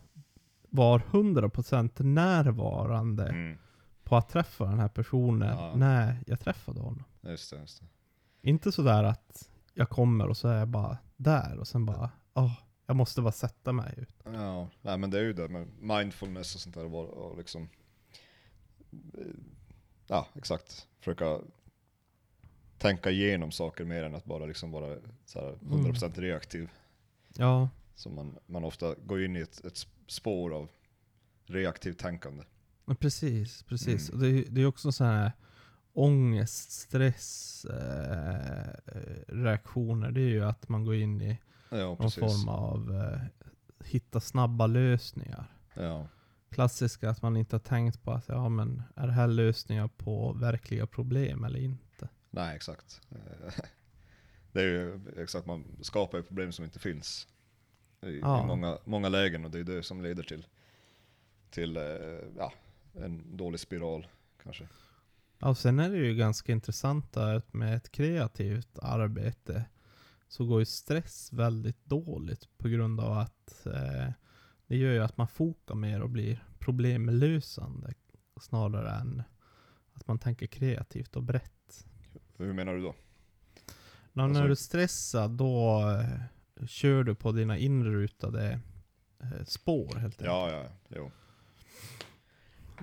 var 100% närvarande Mm. på att träffa den här personen Ja. när jag träffade honom. Just det, just det. Inte sådär att jag kommer och så är jag bara där och sen bara, åh, jag måste bara sätta mig ut. Ja, nej men det är ju det med mindfulness och sånt där och, och liksom eh, Ja, exakt. Försöka tänka igenom saker mer än att bara liksom vara så här 100% reaktiv. Ja, Så man, man ofta går in i ett, ett spår av reaktivt tänkande. precis, precis. Mm. Och det, det är också så här ångest, stress, eh, reaktioner. Det är ju att man går in i Ja, någon form av eh, hitta snabba lösningar. Ja, Klassiska att man inte har tänkt på att, ja men är det här lösningar på verkliga problem eller inte? nej exakt. Det är ju exakt, man skapar ju problem som inte finns. I, Ja. i många, många lägen och det är det som leder till, till eh, ja, en dålig spiral kanske. Ja, sen är det ju ganska intressant att med ett kreativt arbete så går ju stress väldigt dåligt på grund av att eh, det gör ju att man fokar mer och blir problemlösande. snarare än att man tänker kreativt och brett. Hur menar du då? När, Alltså- när du är stressad då eh, kör du på dina inrutade eh, spår helt enkelt. Ja, ja, jo.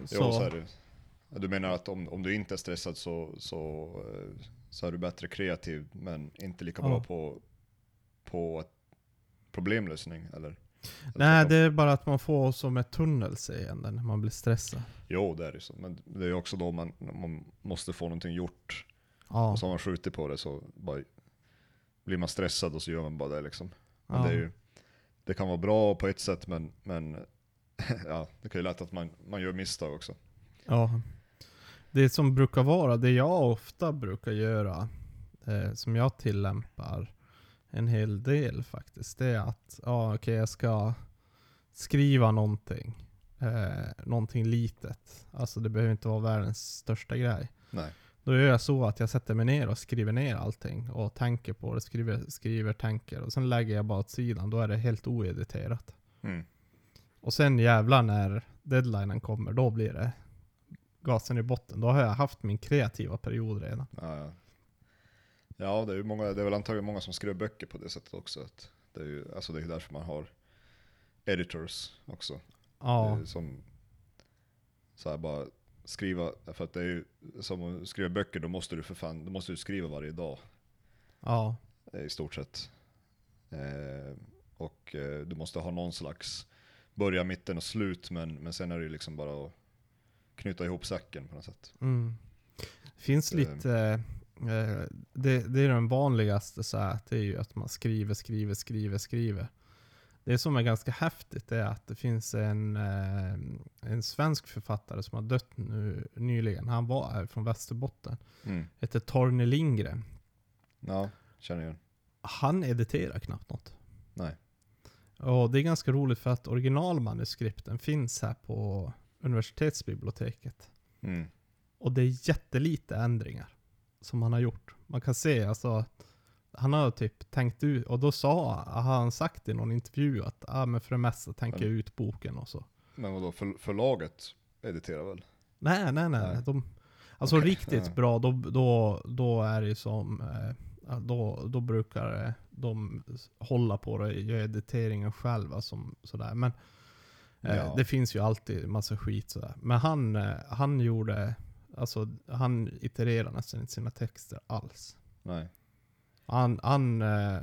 så, Jo, så är det. Du menar att om, om du inte är stressad så, så, eh, så är du bättre kreativ, men inte lika bra Ja. på, på problemlösning, eller? Nej, det är bara att man får som ett tunnelseende när man blir stressad. Jo, det är det så. Men det är också då man, man måste få någonting gjort. Ja. Och så har man skjutit på det så bara blir man stressad och så gör man bara det liksom. Men ja. det, ju, det kan vara bra på ett sätt men, men ja, det kan ju lätt att man, man gör misstag också. Ja. Det som brukar vara, det jag ofta brukar göra, eh, som jag tillämpar en hel del faktiskt, det är att, ja okej jag ska skriva någonting. Eh, någonting litet. Alltså det behöver inte vara världens största grej. Nej. Då gör jag så att jag sätter mig ner och skriver ner allting och tänker på det, skriver, skriver tänker och sen lägger jag bara åt sidan, då är det helt oediterat. Mm. Och sen jävlar när deadlinen kommer, då blir det gasen i botten. Då har jag haft min kreativa period redan. Ja, ja. ja det, är ju många, det är väl antagligen många som skriver böcker på det sättet också. Att det, är ju, alltså det är därför man har editors också. Ja, Som så här bara skriva, för att det är ju som att skriva böcker, då måste du för fan, då måste du skriva varje dag. ja, i stort sett. Eh, och eh, du måste ha någon slags börja, mitten och slut, men, men sen är det ju liksom bara att knyta ihop säcken på något sätt. mm. Finns Eh. lite, eh, det, det är den vanligaste så här, det är ju att man skriver, skriver, skriver, skriver. Det som är ganska häftigt är att det finns en, eh, en svensk författare som har dött nu nyligen. Han var här från Västerbotten. Mm. Heter Torne Lindgren. Ja, känner igen. Han editerar knappt något. Nej. Och det är ganska roligt för att originalmanuskripten finns här på universitetsbiblioteket. Mm. Och det är jättelite ändringar som han har gjort. Man kan se alltså, han har typ tänkt ut, och då sa, har han sagt i någon intervju att ah, men för det mesta tänker jag ut boken och så. Men vadå, för, förlaget editerar väl? Nej, nej, nej. Nej. De, alltså Okej, riktigt ja. bra, då, då, då är det som, eh, då, då brukar de hålla på det, göra editeringen själva som sådär. Men Ja. det finns ju alltid massa skit sådär. Men han, eh, han gjorde, alltså han itererade nästan inte sina texter alls. Nej. Han, han, eh, eh,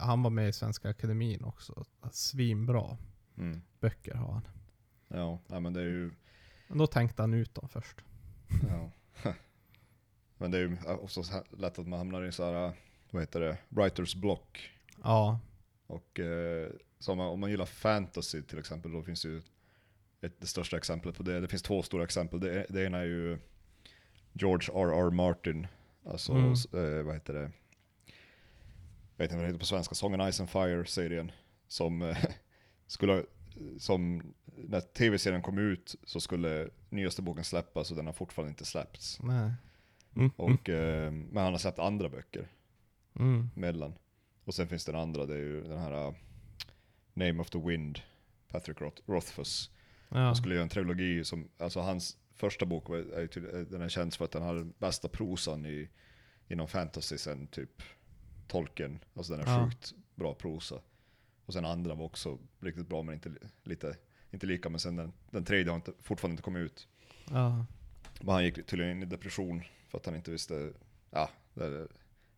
han var med i Svenska Akademin också. Svinbra Mm. böcker har han. Ja, nej, men det är ju, Men då tänkte han ut dem först. ja. men det är ju också lätt att man hamnar i så här, vad heter det, writers block. Ja, Och eh, så om, man, om man gillar fantasy till exempel, då finns ju ett, det största exemplet på det. Det finns två stora exempel. Det, det ena är ju George R.R. Martin, alltså Mm. eh, vad heter det? Jag vet inte vad det heter på svenska, Songen Ice and Fire-serien. Som eh, skulle, som när tv-serien kom ut så skulle nyaste boken släppas och den har fortfarande inte släppts. Mm, Och, eh, men han har släppt andra böcker mm, mellan. Och sen finns den andra, det är ju den här uh, Name of the Wind, Patrick Roth, Rothfuss. ja. Han skulle göra en trilogi som, alltså hans första bok var, är, eh, den är känd för att den har den bästa prosan i, inom fantasy sen typ Tolkien. Alltså den är Ja. sjukt bra prosa. Och sen andra var också riktigt bra men inte, li- lite, inte lika. Men sen den, den tredje har inte, fortfarande inte kommit ut. ja. Men han gick tydligen in i depression för att han inte visste, ja, det,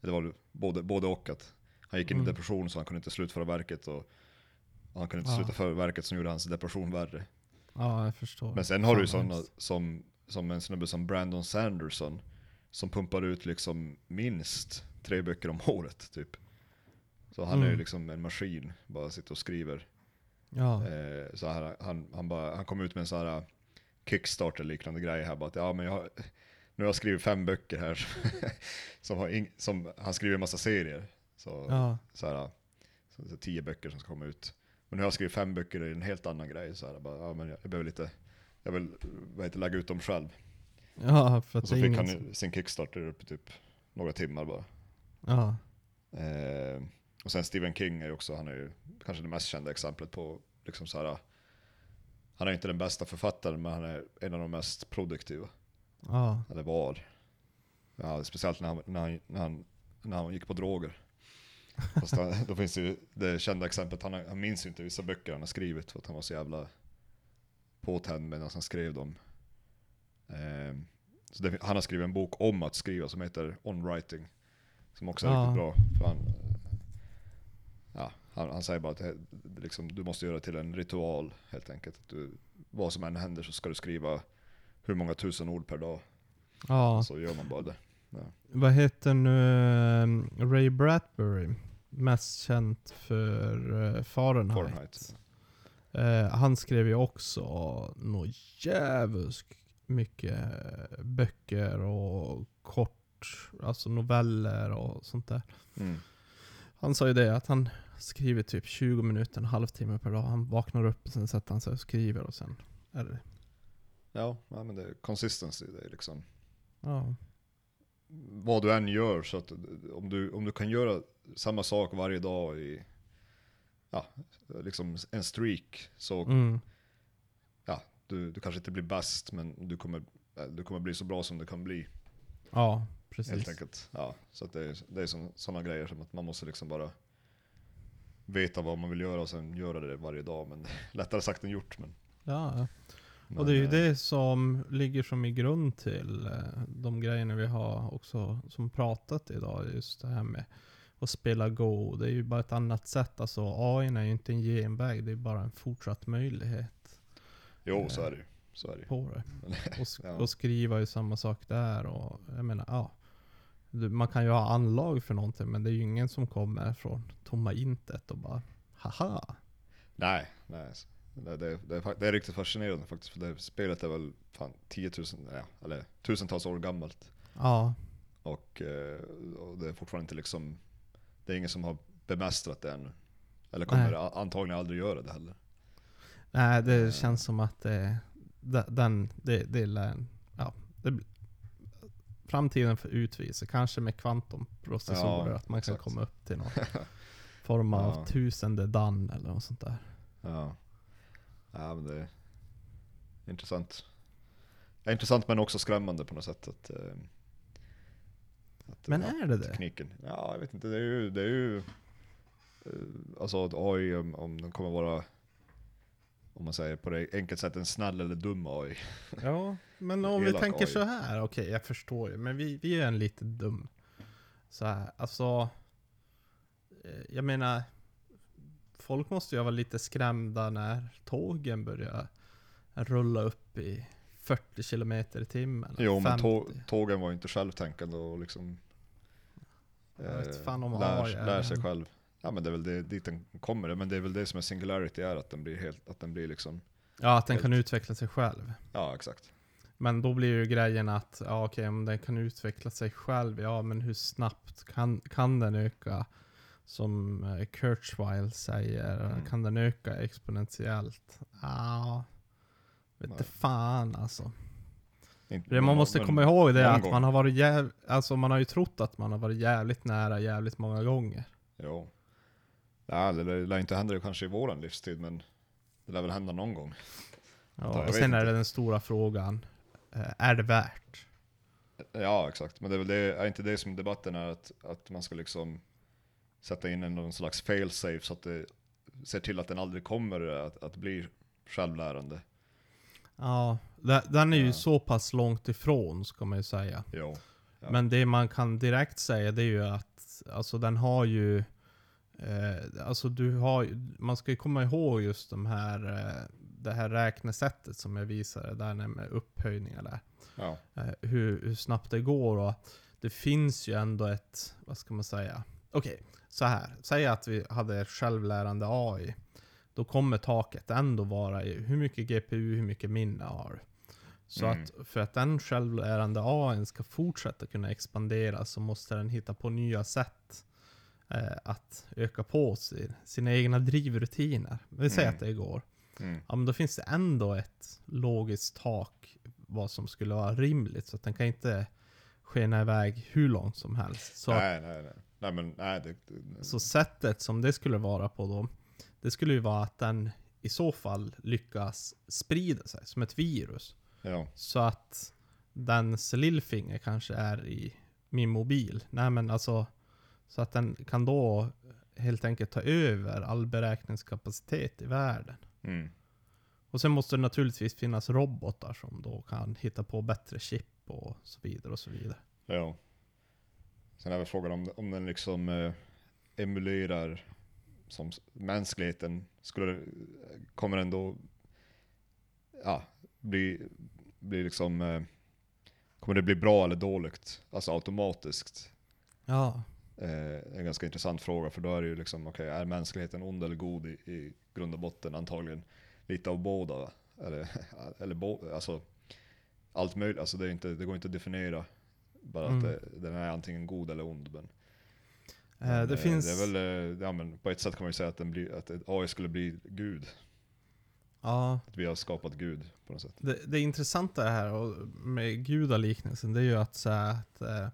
det var både, både och att han gick in Mm. i depression så han kunde inte slutföra verket och, och han kunde inte Ja. sluta för verket som gjorde hans depression värre. Ja, jag förstår. Men sen har du ju sådana som, som en snubbe som Brandon Sanderson som pumpar ut liksom minst tre böcker om året typ. Så han är ju Mm. liksom en maskin, bara sitter och skriver. Ja, Eh, så här, han, han, bara, han kom ut med en sån här Kickstarter-liknande grej här bara att ja men jag har, nu har jag skrivit fem böcker här som, har ing, som han skriver en massa serier. Så, ja, så här, så, så tio böcker som ska komma ut. Men nu har jag skrivit fem böcker i en helt annan grej. Så här, bara, ja, men jag, jag behöver lite, jag vill vad heter, lägga ut dem själv. ja, för Och att så det är fick han som- sin Kickstarter upp typ några timmar bara. Ja, Eh, och sen Stephen King är ju också, han är ju kanske det mest kända exemplet på liksom så här han är inte den bästa författaren men han är en av de mest produktiva. Ja. Eller var. Ja, speciellt när han, när, han, när, han, när han gick på droger. Fast han, då finns det ju det kända exemplet, han, han minns ju inte vissa böcker han har skrivit för att han var så jävla påtänd medan han skrev dem. Ehm, så det, han har skrivit en bok om att skriva som heter On Writing. Som också är Ja. riktigt bra. För han, ja, han, han säger bara att det, liksom, du måste göra till en ritual helt enkelt. Att du, vad som än händer så ska du skriva hur många tusen ord per dag. Ja. Så gör man bara det. Vad heter nu eh, Ray Bradbury? Mest känt för eh, Fahrenheit. Fahrenheit. Eh, han skrev ju också nog jävligt mycket böcker och kort, alltså noveller och sånt där. Mm. Han sa ju det att han skriver typ 20 minuter, en halvtimme per dag. Han vaknar upp och sen sätter han sig och skriver och sen är det, Ja, ja, men det är consistency. Det är liksom ja. Vad du än gör så att om du, om du kan göra samma sak varje dag i ja, liksom en streak så Mm. ja, du, du kanske inte blir bäst men du kommer, du kommer bli så bra som du kan bli. Ja, Helt precis. enkelt. Ja, så det är, det är sådana grejer som att man måste liksom bara veta vad man vill göra och sen göra det varje dag. Men lättare sagt än gjort. Men, ja. Men Och det är ju eh, det som ligger som i grund till eh, de grejerna vi har också som pratat idag. Just det här med att spela Go. Det är ju bara ett annat sätt. Alltså AI är ju inte en genväg. Det är bara en fortsatt möjlighet Jo, så är det ju. Så är det på det. Och, sk- Ja. och skriva ju samma sak där. Och jag menar, ja. Man kan ju ha anlag för någonting men det är ju ingen som kommer från tomma intet och bara haha. Nej, nej. Det, det, det, är, det är riktigt fascinerande faktiskt. För det spelet är väl fan 10 000, ja, eller tusentals år gammalt. Ja, Och, eh, och det är fortfarande inte liksom, det är ingen som har bemästrat det ännu. Eller kommer Nej. antagligen aldrig göra det heller. nej det Eh. känns som att det, det- den, det, det lär, ja, det, framtiden för utvisa, kanske med kvantumprocessorer, Ja, att man kan exakt. komma upp till någon form av Ja. tusende dan eller något sånt där. Ja. Ja men det är intressant. Ja, intressant men också skrämmande på något sätt. Att, eh, att Men är det det? tekniken. Ja, jag vet inte. Det är ju, det är ju eh, alltså att AI, om, om den kommer vara, om man säger på det enkelt sätt, en snäll eller dum AI. Ja, men om vi tänker AI. så här, okej jag förstår ju, men vi, vi är en lite dum. Så här, alltså, eh, jag menar, folk måste ju vara lite skrämda när tågen börjar rulla upp i 40 km i timmen. Jo men 50. tå, tågen var ju inte självtänkande och liksom eh, fan om lär, lär sig själv. Ja men det är väl det, dit den kommer, men det är väl det som är singularity är, att den blir helt, att den blir liksom, Ja, att den kan Helt. utveckla sig själv. ja exakt. Men då blir ju grejen att, ja okej om den kan utveckla sig själv, ja men hur snabbt kan, kan den öka? Som eh, Kurzweil säger, Mm. kan den öka exponentiellt? Ja, vet Nej. inte fan alltså. Inte, Det man måste komma ihåg det är att gång. man har varit jäv, alltså man har ju trott att man har varit jävligt nära jävligt många gånger. Jo. Ja, det lär, inte hända kanske i våran livstid, men det lär väl hända någon gång. Ja, och sen är inte. det den stora frågan, eh, är det värt? Ja, exakt. Men det är väl det, är inte det som debatten är, att, att man ska liksom sätta in någon slags fail-safe så att det ser till att den aldrig kommer att, att bli självlärande. Ja, de- den är ju Ja. så pass långt ifrån ska man ju säga. Jo. Ja. Men det man kan direkt säga det är ju att alltså den har ju eh, Alltså du har man ska ju komma ihåg just de här eh, Det här räknesättet som jag visade där med upphöjningar där. Ja. Eh, hur, hur snabbt det går och det finns ju ändå ett, vad ska man säga? Okej, så här. Säg att vi hade självlärande AI. Då kommer taket ändå vara i hur mycket GPU, hur mycket minne har du? Så Mm. att för att den självlärande AI ska fortsätta kunna expandera så måste den hitta på nya sätt eh, att öka på sin, sina egna drivrutiner. Vi säger Mm. att det går. Mm. Ja men då finns det ändå ett logiskt tak vad som skulle vara rimligt. Så att den kan inte skena iväg hur långt som helst. Så, nej, nej, nej. Nej, men nej. Det, det, så sättet som det skulle vara på då, det skulle ju vara att den i så fall lyckas sprida sig som ett virus. Ja. Så att dens lillfinger kanske är i min mobil. Nej men alltså, så att den kan då helt enkelt ta över all beräkningskapacitet i världen. Mm. Och sen måste det naturligtvis finnas robotar som då kan hitta på bättre chip och så vidare och så vidare. Ja. Sen är väl frågan om, om den liksom eh, emulerar som mänskligheten. Skulle, kommer den då ja, bli, bli liksom, eh, kommer det bli bra eller dåligt? Alltså automatiskt. Ja. Eh, en ganska intressant fråga för då är det ju liksom, okej, är mänskligheten ond eller god i, i grund och botten? Antagligen lite av båda. Eller, eller bo, alltså, allt möjligt, alltså det, är inte, det går inte att definiera bara Mm. att det, den är antingen god eller ond. Men, Eh, men, det eh, finns... Det är väl, eh, ja, men på ett sätt kan man ju säga att, den blir, att AI skulle bli Gud. Ja. Att vi har skapat Gud på något sätt. Det, det intressanta här och med gudaliknelsen, det är ju att säga att eh,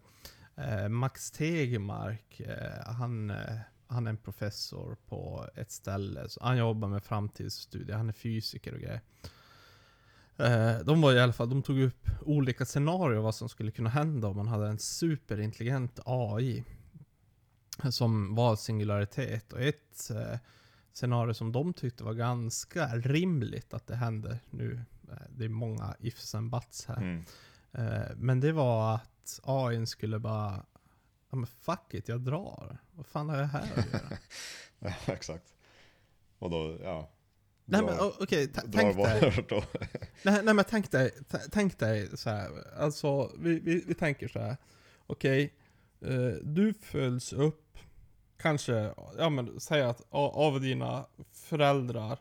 eh, Max Tegmark, eh, han, han är en professor på ett ställe. Så han jobbar med framtidsstudier, han är fysiker och grejer. Eh, de var i alla fall, de tog upp olika scenarier vad som skulle kunna hända om man hade en superintelligent AI. Som var singularitet. Och ett eh, scenario som de tyckte var ganska rimligt att det händer nu. eh, Det är många ifs and buts här. Mm. Eh, Men det var att AI skulle bara, ja men fuck it, jag drar. Vad fan har jag här att göra? Ja, exakt. Och då, ja. Nej men okej, ta- drar tänk dig. vart då. Nej, nej men tänk dig, ta- tänk dig så här. Alltså vi, vi, vi tänker så här. Okej, eh, du följs upp, kanske, ja men säg att av dina föräldrar.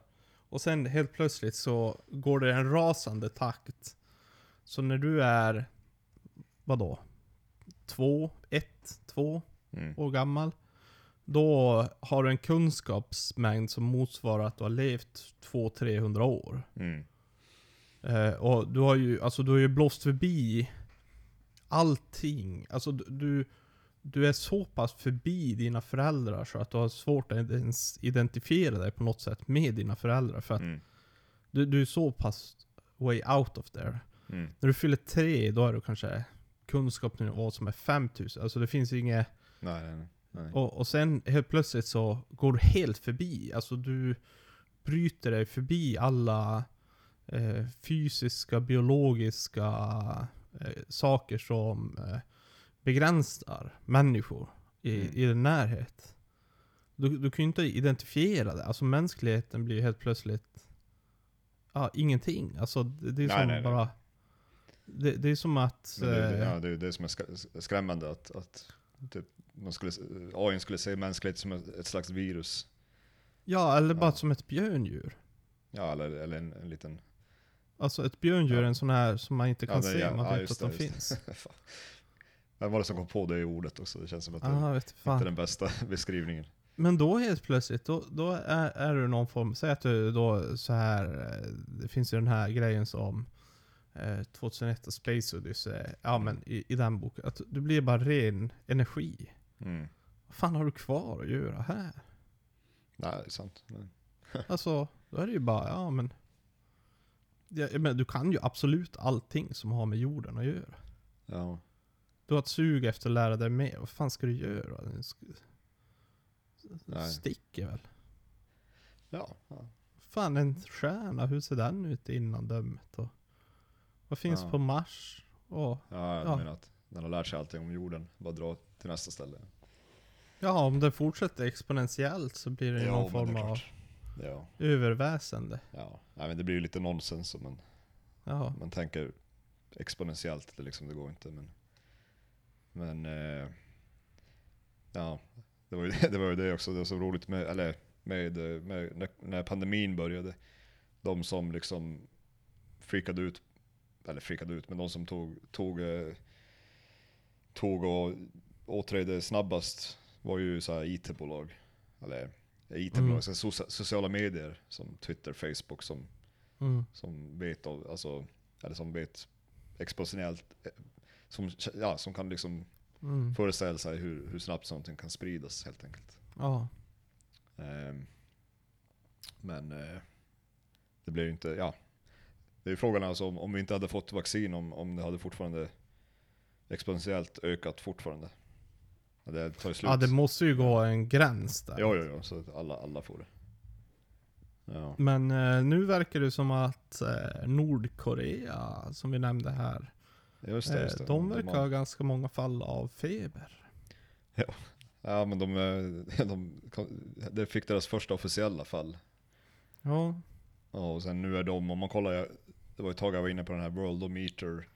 Och sen helt plötsligt så går det en rasande takt. Så när du är, vadå? Två, ett, två Mm. år gammal. Då har du en kunskapsmängd som motsvarar att du har levt 200-300 år. Mm. Eh, och du har ju, alltså du har ju blåst förbi allting. Alltså du- du, är så pass förbi dina föräldrar så att du har svårt att ens identifiera dig på något sätt med dina föräldrar. För att Mm. du, du är så pass way out of there. Mm. När du fyller tre, då är du kanske kunskapsnivå som är 5000. Alltså det finns inget... Nej, nej, nej. Nej. Och, och sen helt plötsligt så går du helt förbi. Alltså du bryter dig förbi alla eh, fysiska, biologiska eh, saker som eh, begränsar människor i, Mm. i din närhet. Du, du kan ju inte identifiera det. Alltså mänskligheten blir helt plötsligt ja, ingenting. Alltså det, det är Nej, som nej, bara... Det, det är som att... Det, det, eh, ja, det är det som är sk- skrämmande att, att typ, man skulle, AI skulle se mänsklighet som ett, slags virus. ja, eller bara Ja. som ett björndjur. Ja, eller, eller en, en liten... Alltså ett björndjur Ja. en sån här som man inte kan Ja, det- se, man vet just att de det, finns. det. Vem var det som kom på det ordet också? Det känns som att det Ah, vet inte är den bästa beskrivningen. Men då helt plötsligt, då, då är, är du någon form, säg att du då så här eh, det finns ju den här grejen som eh, 2001 och Space Odyssey, ja men i, i den boken, att du blir bara ren energi. Mm. Vad fan har du kvar att göra här? Nej, det är sant. Alltså, då är det ju bara, ja men... Ja, men du kan ju absolut allting som har med jorden att göra. ja. Du har ett sug efter att lära dig mer. Vad fan ska du göra? Nej. Sticker väl? Ja, ja. Fan en stjärna, hur ser den ut innan dömet? Och vad finns Ja. på Mars? Och, ja jag Ja. menar att den har lärt sig allting om jorden. Bara dra till nästa ställe. ja, om det fortsätter exponentiellt så blir det Ja, någon form det av. Ja, överväsende. ja. Nej, men det blir ju lite nonsens om man, Ja. man tänker exponentiellt. Det, liksom, det går inte. Men, men eh, ja, det var, ju, det var ju det också. Det var så roligt med, eller, med, med när, när pandemin började. De som liksom freakade ut, eller freakade ut, men de som tog, tog, eh, tog och åträdde snabbast var ju så här IT-bolag. Eller IT-bolag, Mm. så socia- sociala medier som Twitter, Facebook som Mm. som vet, av, alltså, eller som vet exponentiellt, eh, som, ja, som kan liksom Mm. föreställa sig hur, hur snabbt någonting kan spridas helt enkelt. Ja. Ehm, men eh, det blir ju inte, ja. Det är frågan alltså om, om vi inte hade fått vaccin, om, om det hade fortfarande exponentiellt ökat fortfarande. Ja, Det tar ju slut. Ja det måste ju gå en gräns där. Jo, jo, jo, så att alla, alla får det. Ja. Men eh, nu verkar det som att eh, Nordkorea, som vi nämnde här, Just det, eh, just det. de verkar har- ha ganska många fall av feber. Ja men de, eh, de, det fick deras första officiella fall. Ja, Ja, och sen nu är de, om man kollar, det var ett tag jag var inne på den här Worldometer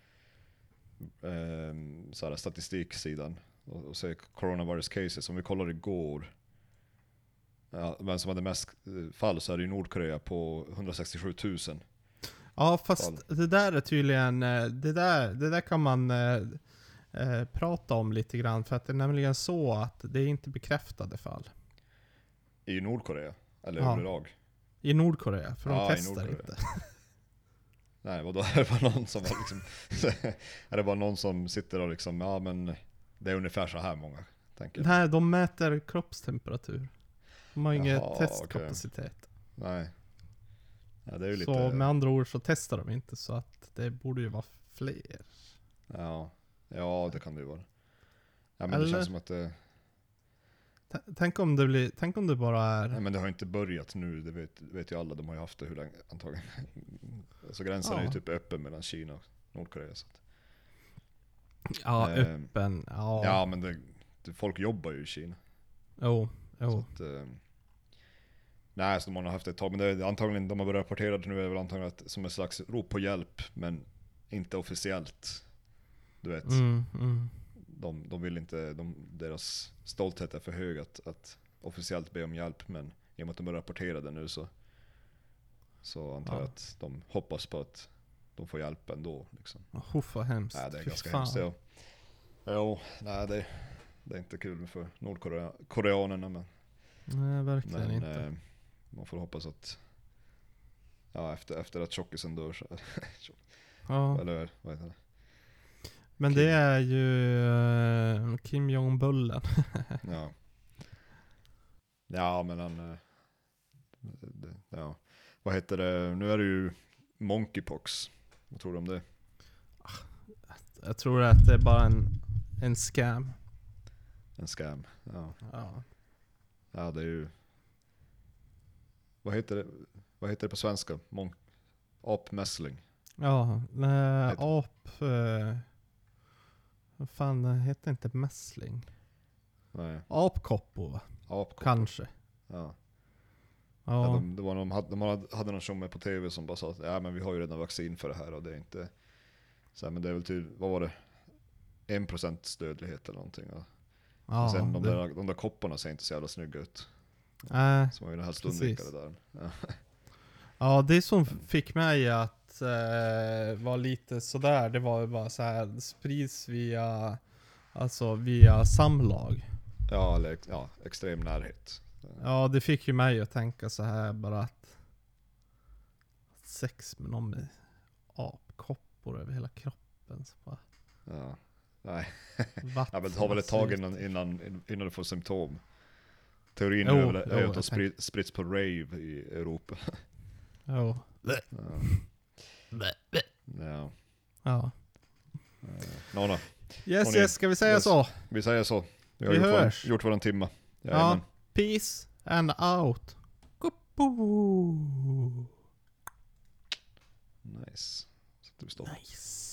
eh, så här statistiksidan och, och ser coronavirus cases. Om vi kollar igår, ja, vem som hade mest eh, fall så är det ju Nordkorea på 167 000. ja fast det där är tydligen, eh, det där, det där kan man eh, eh, prata om lite grann. För att det är nämligen så att det är inte bekräftade fall. I Nordkorea, eller Ja. överlag. I Nordkorea, för de Ja, testar inte. Nej, vadå? Är det bara någon som liksom, är det bara någon som sitter och liksom, ja men det är ungefär så här många, tänker. Nej, de mäter kroppstemperatur. De har ingen testkapacitet. Nej. Ja, det är ju lite... Så med andra ord så testar de inte, så att det borde ju vara fler. Ja, ja det kan det ju vara. Ja, men Eller- det känns som att det, Tänk om det blir, tänk om det bara nej, är... men det har inte börjat nu, det vet, vet ju alla, de har ju haft det hur länge antagligen. Så gränsen är ju Ja. typ öppen mellan Kina och Nordkorea. Så att, Ja, eh, öppen. Ja. ja men det, det, folk jobbar ju i Kina. Jo, Så jo. att, eh, nej, så de har haft det ett tag, men det är antagligen, de har börjat rapportera det nu är väl antagligen att, som ett slags rop på hjälp, men inte officiellt. Du vet. Mm, mm. De, de vill inte, de, deras stolthet är för hög att, att officiellt be om hjälp, men i och med att de har rapporterat det nu så, så antar jag Ja. att de hoppas på att de får hjälp ändå. Liksom. Uff vad hemskt. Nej, det är Fy ganska fan. hemskt. Ja. Jo, nej det, det är inte kul för nordkoreanerna men, Nej, verkligen men inte. eh, man får hoppas att Ja, efter, efter att tjockisen dör så, ja. eller vad heter det? Men Kim. det är ju eh, Kim Jong-Bullen. Ja. Ja men han, eh, ja. Vad heter det, nu är det ju Monkeypox. Vad tror du om det? Jag tror att det är bara en, en scam. En scam. Ja. Ja. ja, det är ju... Vad heter det, vad heter det på svenska? Monk... Apmässling. Ja, nej, ap... Eh, fan, det heter inte mässling. Nej, Apkoppo va? apkoppor. Kanske. Ja. Ja. Ja, de, det var någon, hade- de hade, någon tjomme på tv som bara sa att ja, men vi har ju redan vaccin för det här och det är inte... Så här, men det är väl typ, vad var det? 1% dödlighet eller någonting. Och ja, och sen de det- där, de där kopparna ser inte så jävla snygga ut. Nej. Så man vill helst undvika det där. Ja. Ja, det som fick mig att eh, vara lite sådär, det var ju bara så här sprids via, alltså via samlag. Ja, eller ja, extrem närhet. Ja, det fick ju mig att tänka så här bara att sex med någon med apkoppor över hela kroppen. Så bara, Ja. Nej, ja, men det tar väl ett tag innan, innan, innan du får symptom. Teorin Jo, är väl att de sprids på rave i Europa. Jo. Ja. Ja. Ja. Eh, Nona, Yes Hörni, yes, ska vi säga yes. så? vi säger så. Vi har Vi gjort, hörs. vår, gjort våran timma. Ja. Jajamän. Peace and out. Nice. Sätter vi stopp. Nice.